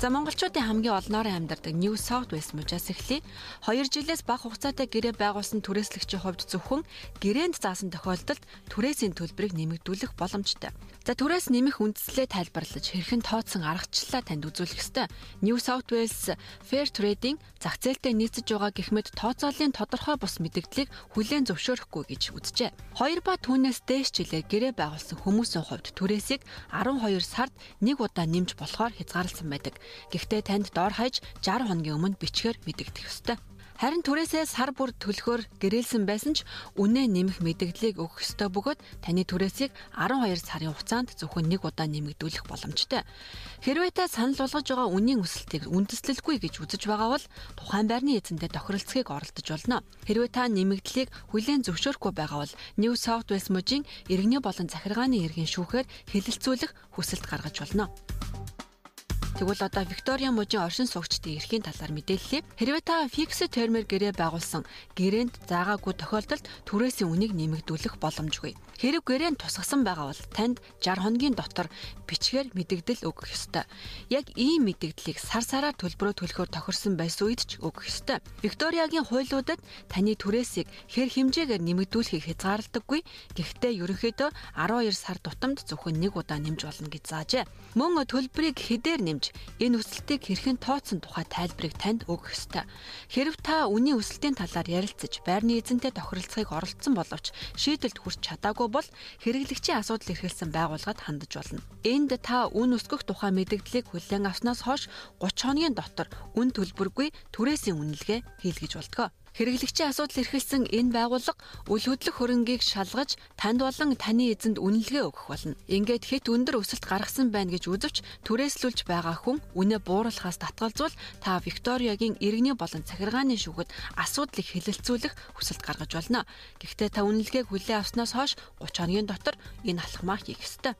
Speaker 2: За монголчуудын хамгийн олноорын амьдардаг New South Wales мужаас эхлэе. 2 жилээс бага хугацаатай гэрээ байгуулсан түрээслэгчийн хувьд зөвхөн гэрээнд заасан тохиолдолд түрээсийн төлбөрийг нэмэгдүүлэх боломжтой. За түрээс нэмэх үндслээ тайлбарлаж хэрхэн тооцсон аргачлалаа танд үзүүлэх ёстой. New South Wales Fair Trading зах зээлтэй нийцэж байгаа гихмэд тооцоолын тодорхой бус мэдээллийг хүлээн зөвшөөрөхгүй гэж үзжээ. 2 ба түүнээс дээш жилээр гэрээ байгуулсан хүмүүсийн хувьд түрээсийг 12 сард нэг удаа нэмж болохоор хязгаарласан байдаг. Гэхдээ танд дор хаяж 60 хоногийн өмнө бичгээр мэдэгдэх ёстой. Харин түрээсээ сар бүр төлөхөөр гэрээлсэн байсан ч үнэ нэмэх мэдээллийг өгөх ёстой бөгөөд таны түрээсийг 12 сарын хугацаанд зөвхөн нэг удаа нэмэгдүүлэх боломжтой. Хэрвээ та санал болгож байгаа үнийн өсөлтийг үндэслэлгүй гэж үзэж байгаа бол тухайн байрны эзэндээ тохиролцохыг оролдож болно. Хэрвээ та нэмэгдлийг хүлээн зөвшөөрөхгүй байгаа бол New South Wales мужийн иргэний болон захиргааны иргэн шүүхээр хэлэлцүүлэх хүсэлт гаргаж болно. Тэгвэл одоо Виктория мужийн оршин суугчдын эрхийн талаар мэдээллээ. Хэрвээ та фикс термер гэрээ байгуулсан гэрээнд заагаагүй тохиолдолд түрээсийн үнийг нэмэгдүүлэх боломжгүй. Хэрэг гэрээнд тусгасан байгаа бол танд 60 хоногийн дотор бичгээр мэдэгдэл өгөх ёстой. Яг ийм мэдэгдлийг сар сараар төлбөрөө төлөхөөр тохирсон байсан үед ч өгөх ёстой. Викториягийн хуулиудад таны түрээсийг хэр хэмжээгээр нэмэгдүүлэхийг хязгаардаггүй. Гэхдээ ерөнхийдөө 12 сар тутамд зөвхөн нэг удаа нэмж болно гэж заажээ. Мөн төлбөрийг хэдээр нэмж энэ өсөлтийг хэрхэн тооцсон тухай тайлбарыг танд өгөх ёстой. Хэрв та үнийн өсөлтийн талаар ярилцаж байрны эзэнтэй тохиролцохыг оролдсон боловч шийдэлд хүрч чадаагүй бол хэрэглэгчийн асуудал эрхэлсэн байгууллагад хандаж болно. Энд та үн өсгөх тухай мэдээллийг хүлээн авснаас хойш 30 хоногийн дотор үн төлбөргүй түрээсийн үнэлгээ хийлгэж болтгоо. Хэрэглэгчийн асуудал эрхэлсэн энэ байгууллага үл хөдлөх хөрөнгийг шалгаж танд болон таны эзэнд үнэлгээ өгөх болно. Ингээд хэд өндөр өсөлт гаргасан байна гэж үзвч түрээслүүлж байгаа хүн үнэ бууруулахаас татгалзуул та Викториягийн иргэний болон захиргааны шүүхэд асуудлыг хэлэлцүүлэх хүсэлт гаргаж болно. Гэхдээ та үнэлгээг хүлээн авснаас хойш 30 хоногийн дотор энэ алхмаа хийх ёстой.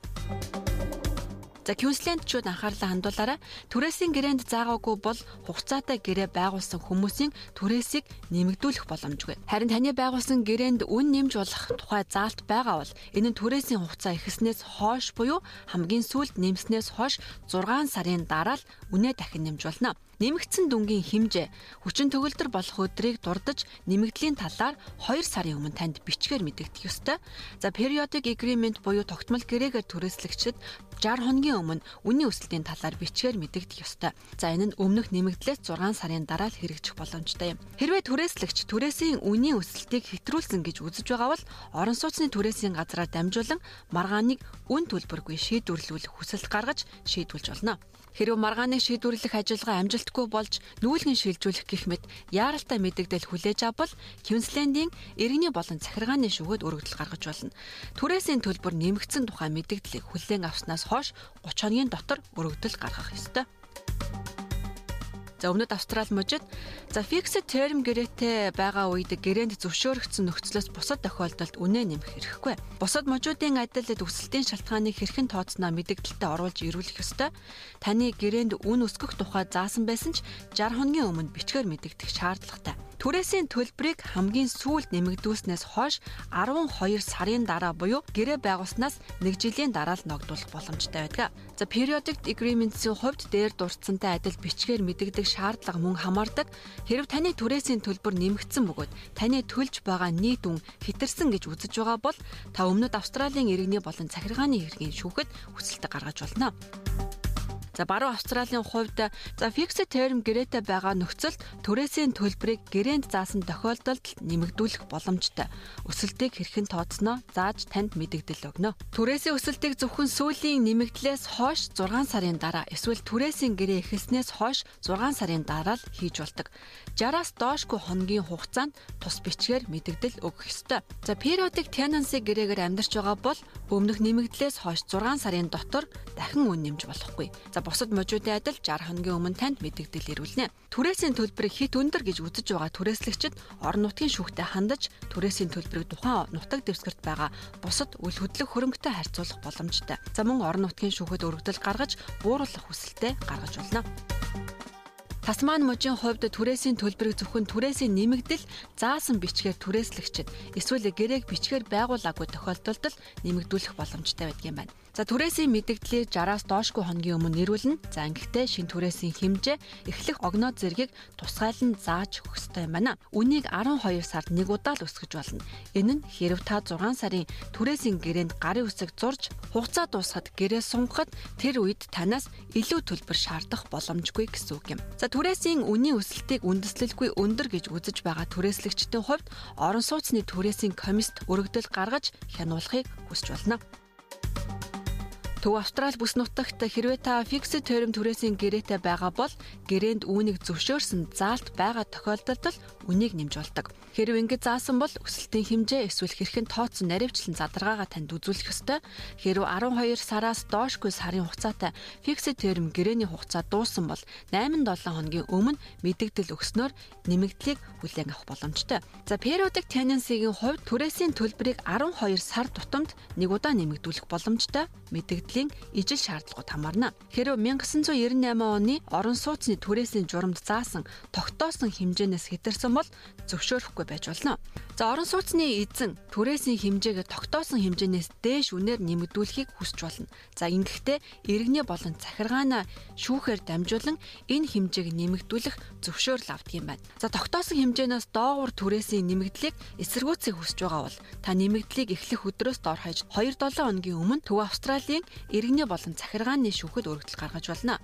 Speaker 2: За Квинслендчүүд анхаарлаа хандуулаарай. Түрээсийн гэрээнд заагаагүй бол хугацаатай гэрээ байгуулсан хүмүүсийн түрээсийг нэмэгдүүлэх боломжгүй. Харин таны байгуулсан гэрээнд үн нэмж болох тухай заалт байгаа бол энэ нь түрээсийн хугацаа ихэснээс хойш буюу хамгийн сүүлд нэмснээс хойш 6 сарын дараа л үнэ дахин нэмж болно. Нэмэгдсэн дүнгийн хэмжээ хүчин төгөлдөр болох өдрийг дурдж нэмэгдлийн талаар 2 сарын өмнө танд бичгээр мэдэгдэх ёстой. За periodic agreement буюу тогтмол гэрээгээр түрээслэгчид 60 хоногийн өмнө үнийн өсөлтийн талаар бичгээр мэдэгдэх ёстой. За энэ нь өмнөх нэмэгдлээс 6 сарын дараа л хэрэгжих боломжтой юм. Хэрвээ түрээслэгч түрээсийн үнийн өсөлтийг хэтрүүлсэн гэж үзэж байгаа бол орон сууцны түрээсийн газраар дамжуулан маргааныг үн төлбөргүй шийдвэрлүүлэх хүсэлт гаргаж шийдвүүлж болно. Хэрв маргааныг шийдвэрлэх ажиллагаа амжилтгүй болж нүүлгэн шилжүүлэх гэх мэт яаралтай мэдэгдэл хүлээж авбал Квинслендийн иргэний болон захиргааны шүгэд өргөдөл гаргаж болно. Түрээсийн төлбөр нэмэгдсэн тухай мэдэгдлийг хүлээн авснаас хойш 30 хоногийн дотор өргөдөл гаргах ёстой. За өмнөд Австрали мужид за fixed term гэрээтэй байгаа үед гэрээнд зөвшөөрөгдсөн нөхцлөөс бусад тохиолдолд үнэ нэмэх хэрэггүй. Бусад мужуудын адилд өсөлтийн шалтгааныг хэрхэн тооцноо мэдэгдэлтэд оруулж ирүүлэх ёстой. Таны гэрээнд үн өсгөх тухай заасан байсан ч 60 хоногийн өмнө бичгээр мэдэгдэх шаардлагатай. Түрээсийн төлбөрийг хамгийн сүүлд нэмэгдүүлснээс хойш 12 сарын дараа буюу гэрээ байгуулснаас 1 жилийн дараа л ногдуулах боломжтой байдаг. За periodic agreements-ийн хувьд дээр дурдсантай адил бичгээр мэдэгдэх шаардлага мөн хамаардаг. Хэрв таны түрээсийн төлбөр нэмэгдсэн бөгөөд таны төлж байгаа нийт үн хэтэрсэн гэж үзэж байгаа бол та өмнөд Австралийн иргэний болон захиргааны хэргийн шүүхэд хүсэлт гаргаж болно. За баруун Австралийн хувьд за fixed term гэрээтэй байгаа нөхцөлд түрээсийн төлбөрийг гэрээнд заасан тохиолдолд нэмэгдүүлэх боломжтой. Өсөлтийг хэрхэн тооцноо зааж танд мэдэгдэл өгнө. Түрээсийн өсөлтийг зөвхөн сүүлийн нэмэгдлээс хойш 6 сарын дараа эсвэл түрээсийн гэрээ эхэлснээс хойш 6 сарын дараа л хийж болдог. 60-аас доошгүй хоногийн хугацаанд тус бичгээр мэдэгдэл өгөх ёстой. За periodic tenancy гэрээгээр амьдарч байгаа бол өмнөх нэмэгдлээс хойш 6 сарын дотор дахин үн нэмж болохгүй. За бусад мужуудын адил 60 хоногийн өмнө танд мэдэгдэл ирүүлнэ. Түрээсийн төлбөрийг хит өндөр гэж үзэж байгаа түрээслэгчид орон нутгийн шүүхтэй хандаж түрээсийн төлбөрийг тухайн нутаг дэвсгэрт байгаа бусад үл хөдлөх хөрөнгөтэй харьцуулах боломжтой. За мөн орон нутгийн шүүхэд өргөдөл гаргаж бууруулах хүсэлтэд гаргаж болно. Тасман мужийн хувьд түрээсийн төлбөрийг зөвхөн түрээсийн нэмэгдэл заасан бичгээр түрээслэгчид эсвэл гэрээг бичгээр байгуулаагүй тохиолдолд нэмэгдүүлэх боломжтой байдаг юм байна. За түрээсийн мэдэгдлийг 60-аас доошгүй хоногийн өмнө нэрвүүлнэ. За ингэхдээ шин түрээсийн хэмжээ эхлэх огноо зэргийг тусгайлан зааж өгөх ёстой юм байна. Үнийг 12 сард нэг удаа л өсгөж болно. Энэ нь хэрв та 6 сарын түрээсийн гэрээнд гарын үсэг зурж хугацаа дуусахад гэрээ сунгахад тэр үед танаас илүү төлбөр шаардах боломжгүй гэсэн үг юм. За түрээсийн үнийн өсөлтийг үндэслэлгүй өндөр гэж үзэж байгаа түрээслэгчдийн хувьд орон сууцны түрээсийн комист өргөдөл гаргаж хянуулахыг хүсч байна. Төв Австрали бүс нутагт хэрвээ та fixed term түрээсийн гэрээтэй байгаа бол гэрээнд үүнийг зөвшөөрсөн заалт байгаа тохиолдолд л үнийг нэмж болдог. Хэрв ингэж заасан бол өсөлтийн хэмжээ эсвэл хэрхэн тооцсон наривчлан задаргаагаа танд үзүүлэх ёстой. Хэрв 12 сараас доошгүй сарын хугацаатай fixed term гэрээний хугацаа дууссан бол 8-7 хоногийн өмнө мэдэгдэл өгснөөр нэмэгдлийг хүлээн авах боломжтой. За periodic tenancy-гийн хувьд түрээсийн төлбөрийг 12 сар тутамд нэг удаа нэмэгдүүлэх боломжтой. Мэдэгдэл мэдээллийн ижил шаардлагууд хамаарна. Хэрэв 1998 оны орон сууцны түрээсийн журамд заасан тогтоосон хэмжээнээс хэтэрсэн бол зөвшөөрөхгүй байж болно. За орон сууцны эзэн түрээсийн хэмжээг тогтоосон хэмжээнээс дээш үнээр нэмэгдүүлэхийг хүсч болно. За ингэхдээ иргэний болон захиргаанаа шүүхээр дамжуулан энэ хэмжээг нэмэгдүүлэх зөвшөөрөл авдаг юм байна. За тогтоосон хэмжээнээс доогуур түрээсийн нэмэгдлийг эсэргүүцэх хүсэж байгаа бол та нэмэгдлийг эхлэх өдрөөс доор хаяж 2-7 хоногийн өмнө Төв Австралийн иргэний болон захиргааны шүүхэд өргөдөл гаргаж болно.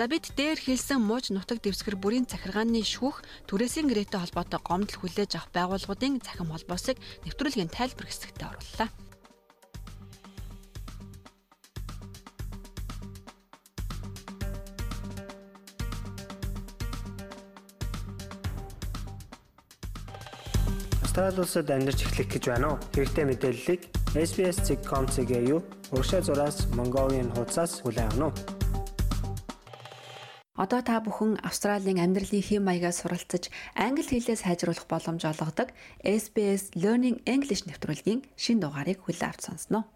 Speaker 2: За бид дээр хэлсэн мууч нутаг дэвсгэр бүрийн захиргааны шүүх түрээсийн гэрээтэй холбоотой гомдол хүлээж авах байгууллагуудын захим холбоосыг нэвтрүүлгийн тайлбар хэсэгтээ орууллаа.
Speaker 3: Австрали улсад амьдарч эхлэх гэж байна уу? Хэрэгтэй мэдээллийг SBS.com.cg юу урагшаа зураас Mongolian хуудасаас хүлээн авах нь.
Speaker 2: Одоо та бүхэн Австралийн амьдралын хэм маягаас суралцаж англи хэлээ сайжруулах боломж олгодог SBS Learning English нэвтрүүлгийн шин дугаарыг хүлээн авч сонсноо.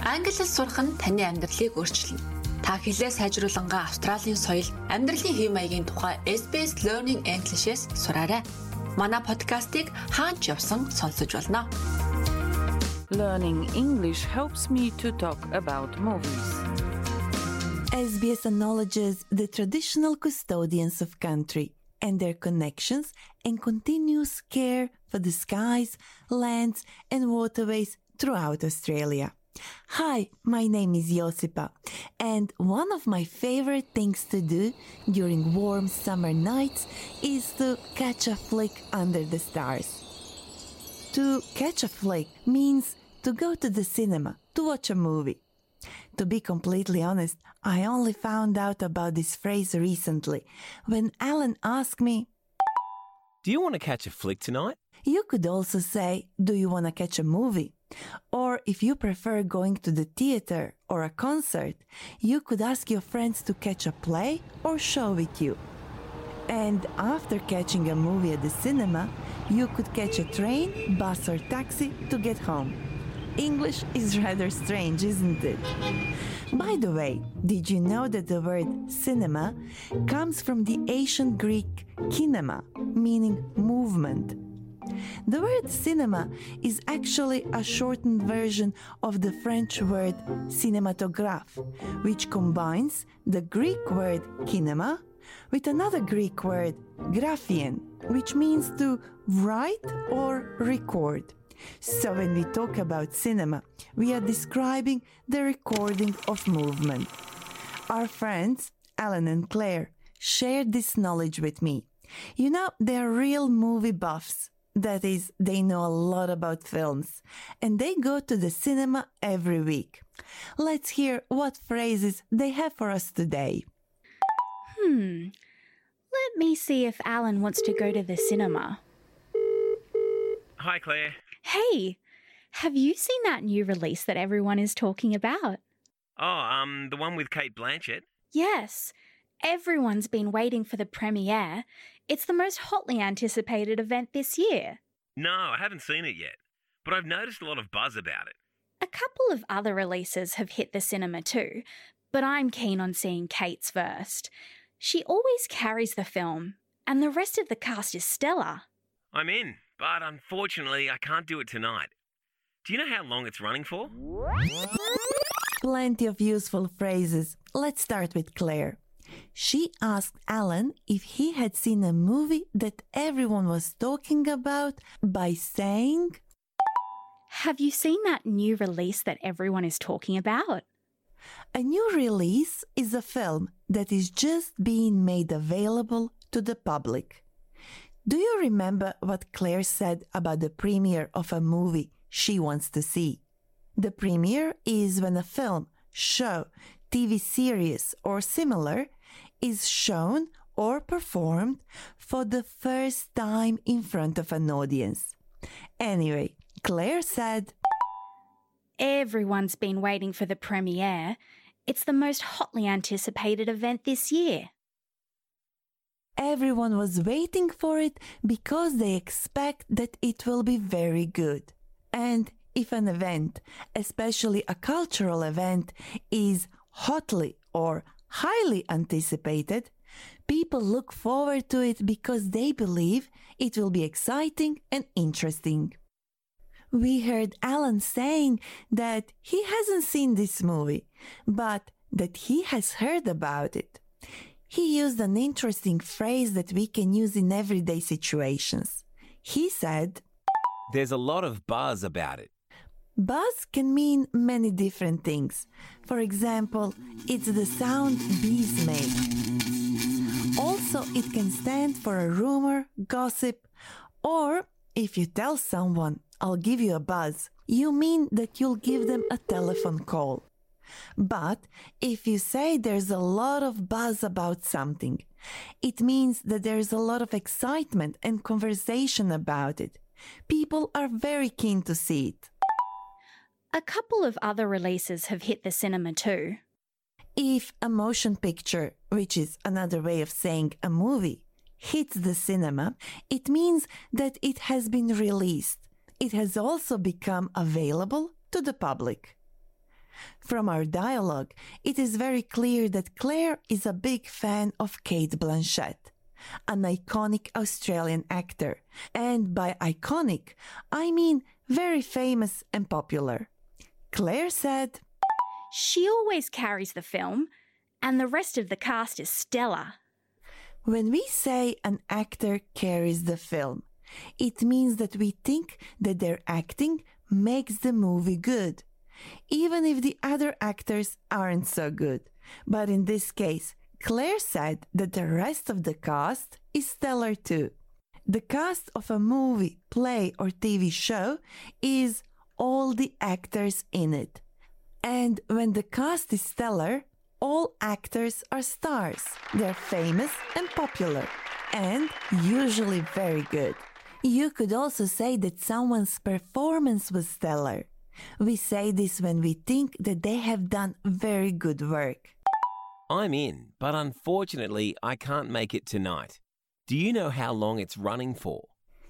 Speaker 2: Англи хэл сурах нь таны амьдралыг өөрчилнө. Та хэлээ сайжруулангаа Австралийн соёл, амьдралын хэв маягийн тухай SBS Learning English-с сураарай. Манай подкастыг хаач явсан сонсож болно.
Speaker 9: Learning English helps me to talk about movies.
Speaker 10: SBS acknowledges the traditional custodians of country and their connections and continuous care for the skies, lands, and waterways throughout Australia. Hi, my name is Josipa, and one of my favorite things to do during warm summer nights is to catch a flick under the stars. To catch a flick means to go to the cinema to watch a movie. To be completely honest, I only found out about this phrase recently when Alan asked me,
Speaker 11: Do you want to catch a flick tonight?
Speaker 10: You could also say, Do you want to catch a movie? Or if you prefer going to the theater or a concert, you could ask your friends to catch a play or show with you. And after catching a movie at the cinema, you could catch a train, bus, or taxi to get home. English is rather strange, isn't it? By the way, did you know that the word cinema comes from the ancient Greek kinema, meaning movement? The word cinema is actually a shortened version of the French word cinématographe, which combines the Greek word kinema with another Greek word graphein, which means to write or record. So when we talk about cinema, we are describing the recording of movement. Our friends, Alan and Claire, shared this knowledge with me. You know, they're real movie buffs. That is, they know a lot about films, and they go to the cinema every week. Let's hear what phrases they have for us today.
Speaker 12: Hmm. Let me see if Alan wants to go to the cinema.
Speaker 11: Hi, Claire.
Speaker 12: Hey, have you seen that new release that everyone is talking about?
Speaker 11: Oh, um, the one with Kate Blanchett?
Speaker 12: Yes. Everyone's been waiting for the premiere. It's the most hotly anticipated event this year.
Speaker 11: No, I haven't seen it yet, but I've noticed a lot of buzz about it.
Speaker 12: A couple of other releases have hit the cinema too, but I'm keen on seeing Kate's first. She always carries the film, and the rest of the cast is stellar.
Speaker 11: I'm in, but unfortunately, I can't do it tonight. Do you know how long it's running for?
Speaker 10: Plenty of useful phrases. Let's start with Claire. She asked Alan if he had seen a movie that everyone was talking about by saying,
Speaker 12: Have you seen that new release that everyone is talking about?
Speaker 10: A new release is a film that is just being made available to the public. Do you remember what Claire said about the premiere of a movie she wants to see? The premiere is when a film, show, TV series, or similar is shown or performed for the first time in front of an audience. Anyway, Claire said,
Speaker 12: Everyone's been waiting for the premiere. It's the most hotly anticipated event this year.
Speaker 10: Everyone was waiting for it because they expect that it will be very good. And if an event, especially a cultural event, is hotly or highly anticipated, people look forward to it because they believe it will be exciting and interesting. We heard Alan saying that he hasn't seen this movie, but that he has heard about it. He used an interesting phrase that we can use in everyday situations. He said,
Speaker 11: There's a lot of buzz about it.
Speaker 10: Buzz can mean many different things. For example, it's the sound bees make. Also, it can stand for a rumor, gossip, or if you tell someone, I'll give you a buzz, you mean that you'll give them a telephone call. But if you say there's a lot of buzz about something, it means that there's a lot of excitement and conversation about it. People are very keen to see it.
Speaker 12: A couple of other releases have hit the cinema too.
Speaker 10: If a motion picture, which is another way of saying a movie, hits the cinema, it means that it has been released. It has also become available to the public. From our dialogue, it is very clear that Claire is a big fan of Kate Blanchett, an iconic Australian actor. And by iconic, I mean very famous and popular. Claire said,
Speaker 12: She always carries the film, and the rest of the cast is stellar.
Speaker 10: When we say an actor carries the film, it means that we think that their acting makes the movie good, even if the other actors aren't so good. But in this case, Claire said that the rest of the cast is stellar too. The cast of a movie, play, or TV show is all the actors in it. And when the cast is stellar, all actors are stars. They're famous and popular, and usually very good. You could also say that someone's performance was stellar. We say this when we think that they have done very good work.
Speaker 11: I'm in, but unfortunately, I can't make it tonight. Do you know how long it's running for?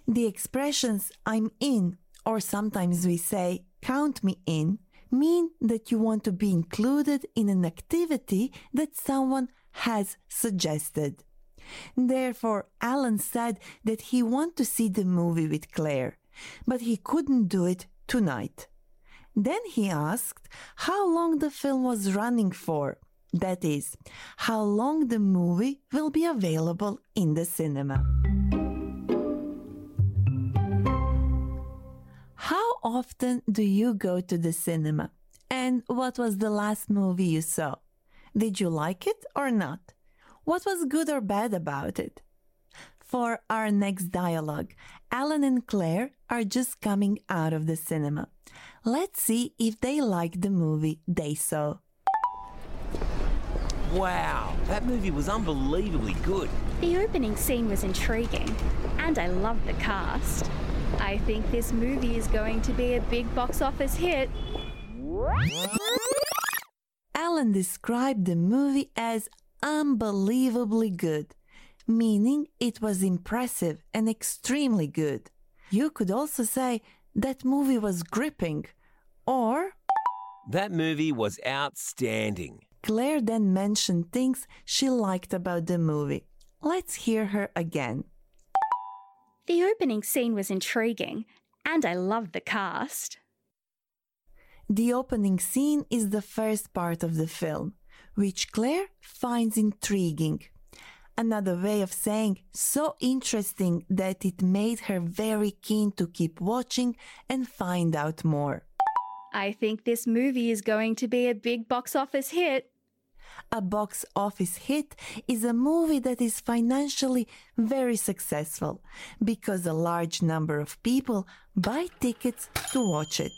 Speaker 10: The expressions I'm in, or sometimes we say count me in, mean that you want to be included in an activity that someone has suggested. Therefore, Alan said that he wanted to see the movie with Claire, but he couldn't do it tonight. Then he asked how long the film was running for. That is, how long the movie will be available in the cinema. Often do you go to the cinema? And what was the last movie you saw? Did you like it or not? What was good or bad about it? For our next dialogue, Alan and Claire are just coming out of the cinema. Let's see if they like the movie they saw.
Speaker 11: Wow, that movie was unbelievably good.
Speaker 12: The opening scene was intriguing, and I loved the cast. I think this movie is going to be a big box office hit.
Speaker 10: Alan described the movie as unbelievably good, meaning it was impressive and extremely good. You could also say that movie was gripping, or
Speaker 11: That movie was outstanding.
Speaker 10: Claire then mentioned things she liked about the movie. Let's hear her again.
Speaker 12: The opening scene was intriguing, and I loved the cast.
Speaker 10: The opening scene is the first part of the film, which Claire finds intriguing. Another way of saying so interesting that it made her very keen to keep watching and find out more.
Speaker 12: I think this movie is going to be a big box office hit.
Speaker 10: A box office hit is a movie that is financially very successful because a large number of people buy tickets to watch it.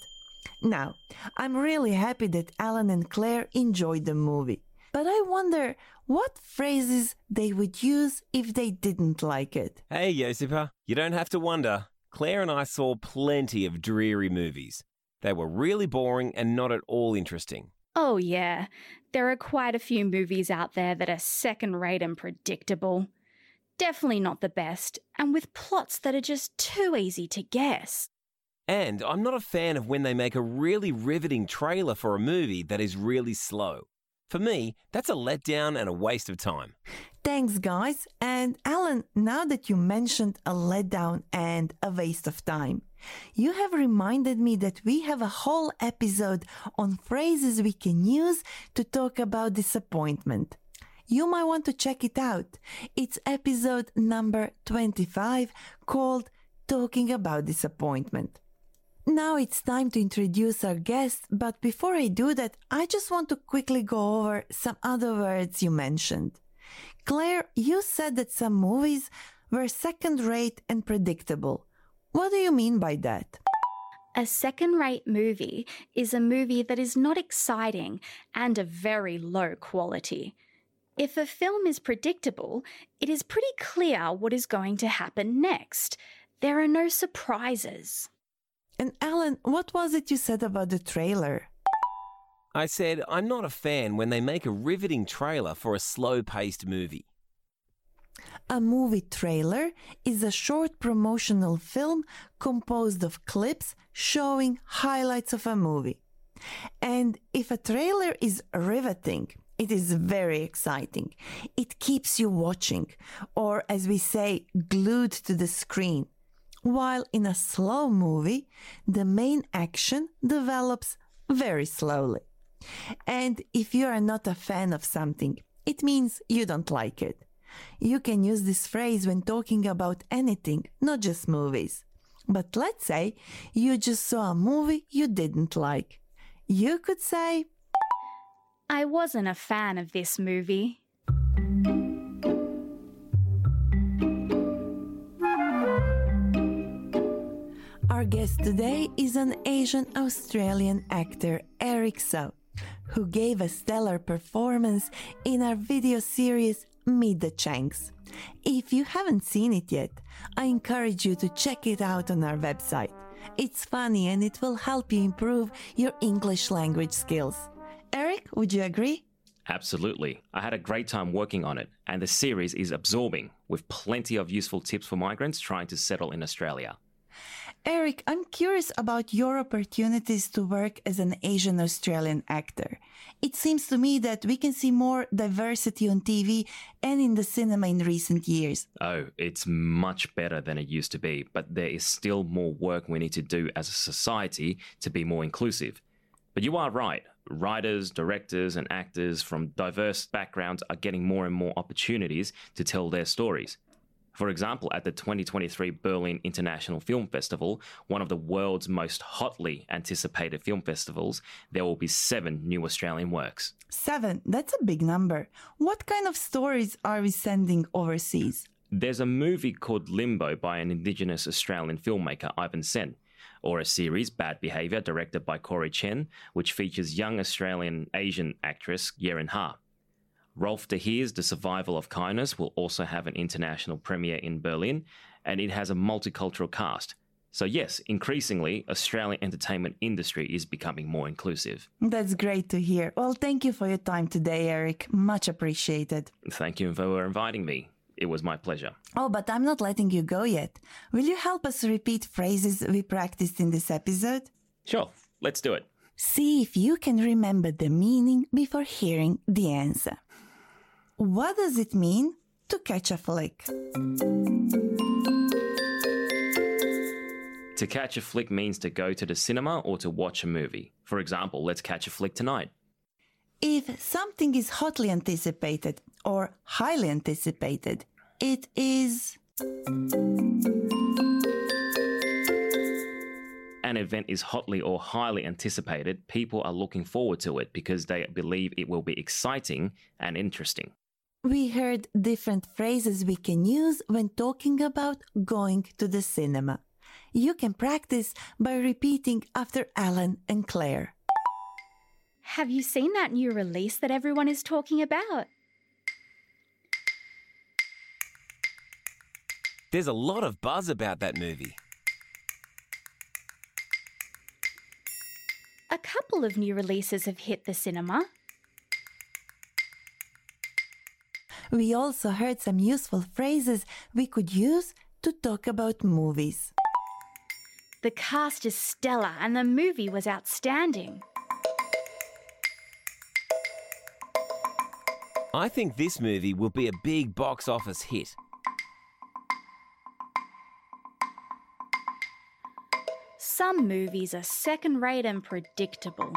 Speaker 10: Now, I'm really happy that Alan and Claire enjoyed the movie, but I wonder what phrases they would use if they didn't like it.
Speaker 11: Hey, Josipa, you don't have to wonder. Claire and I saw plenty of dreary movies. They were really boring and not at all interesting.
Speaker 12: Oh, yeah. There are quite a few movies out there that are second rate and predictable. Definitely not the best, and with plots that are just too easy to guess.
Speaker 11: And I'm not a fan of when they make a really riveting trailer for a movie that is really slow. For me, that's a letdown and a waste of time.
Speaker 10: Thanks, guys. And Alan, now that you mentioned a letdown and a waste of time, you have reminded me that we have a whole episode on phrases we can use to talk about disappointment. You might want to check it out. It's episode number 25 called Talking About Disappointment. Now it's time to introduce our guest, but before I do that, I just want to quickly go over some other words you mentioned. Claire, you said that some movies were second rate and predictable. What do you mean by that?
Speaker 12: A second rate movie is a movie that is not exciting and of very low quality. If a film is predictable, it is pretty clear what is going to happen next. There are no surprises.
Speaker 10: And Alan, what was it you said about the trailer?
Speaker 11: I said, I'm not a fan when they make a riveting trailer for a slow paced movie.
Speaker 10: A movie trailer is a short promotional film composed of clips showing highlights of a movie. And if a trailer is riveting, it is very exciting. It keeps you watching, or as we say, glued to the screen. While in a slow movie, the main action develops very slowly. And if you are not a fan of something, it means you don't like it. You can use this phrase when talking about anything, not just movies. But let's say you just saw a movie you didn't like. You could say,
Speaker 12: I wasn't a fan of this movie.
Speaker 10: Our guest today is an Asian Australian actor, Eric So, who gave a stellar performance in our video series Meet the Changs. If you haven't seen it yet, I encourage you to check it out on our website. It's funny and it will help you improve your English language skills. Eric, would you agree?
Speaker 13: Absolutely. I had a great time working on it, and the series is absorbing, with plenty of useful tips for migrants trying to settle in Australia.
Speaker 10: Eric, I'm curious about your opportunities to work as an Asian Australian actor. It seems to me that we can see more diversity on TV and in the cinema in recent years.
Speaker 13: Oh, it's much better than it used to be, but there is still more work we need to do as a society to be more inclusive. But you are right. Writers, directors, and actors from diverse backgrounds are getting more and more opportunities to tell their stories. For example, at the 2023 Berlin International Film Festival, one of the world's most hotly anticipated film festivals, there will be seven new Australian works.
Speaker 10: Seven, that's a big number. What kind of stories are we sending overseas?
Speaker 13: There's a movie called Limbo by an Indigenous Australian filmmaker, Ivan Sen, or a series, Bad Behaviour, directed by Corey Chen, which features young Australian Asian actress Yerin Ha. Rolf de Heer's The Survival of Kindness will also have an international premiere in Berlin, and it has a multicultural cast. So yes, increasingly, Australian entertainment industry is becoming more inclusive.
Speaker 10: That's great to hear. Well, thank you for your time today, Eric. Much appreciated.
Speaker 13: Thank you for inviting me. It was my pleasure.
Speaker 10: Oh, but I'm not letting you go yet. Will you help us repeat phrases we practiced in this episode?
Speaker 13: Sure, let's do it.
Speaker 10: See if you can remember the meaning before hearing the answer. What does it mean to catch a flick?
Speaker 13: To catch a flick means to go to the cinema or to watch a movie. For example, let's catch a flick tonight.
Speaker 10: If something is hotly anticipated or highly anticipated, it is.
Speaker 13: An event is hotly or highly anticipated, people are looking forward to it because they believe it will be exciting and interesting.
Speaker 10: We heard different phrases we can use when talking about going to the cinema. You can practice by repeating after Alan and Claire.
Speaker 12: Have you seen that new release that everyone is talking about?
Speaker 11: There's a lot of buzz about that movie.
Speaker 12: A couple of new releases have hit the cinema.
Speaker 10: We also heard some useful phrases we could use to talk about movies.
Speaker 12: The cast is stellar and the movie was outstanding.
Speaker 11: I think this movie will be a big box office hit.
Speaker 12: Some movies are second rate and predictable.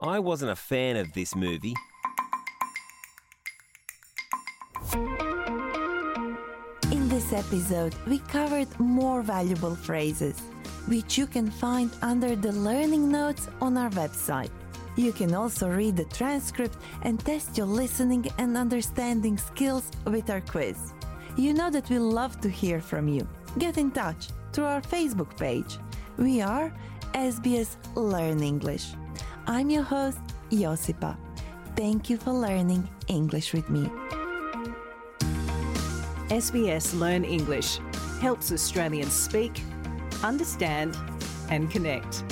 Speaker 11: I wasn't a fan of this movie.
Speaker 10: In this episode, we covered more valuable phrases, which you can find under the learning notes on our website. You can also read the transcript and test your listening and understanding skills with our quiz. You know that we love to hear from you. Get in touch through our Facebook page. We are SBS Learn English. I'm your host, Josipa. Thank you for learning English with me.
Speaker 14: SBS Learn English helps Australians speak, understand, and connect.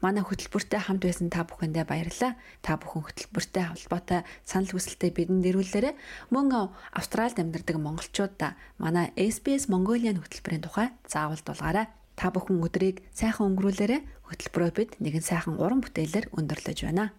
Speaker 2: Манай хөтөлбөртэй хамт байсан та бүхэндээ баярлалаа. Та бүхэн хөтөлбөртэй холбоотой санал хүсэлтээ бидэнд ирүүлээрэй. Мөн Австралид амьдардаг монголчуудаа манай SBS Mongolian хөтөлбөрийн тухай заавал дуулгаарай. Та бүхэн өдрийг сайхан өнгөрүүлээрэй. Хөтөлбөрөө бид нэгэн сайхан уран бүтээлээр өндөрлөж байна.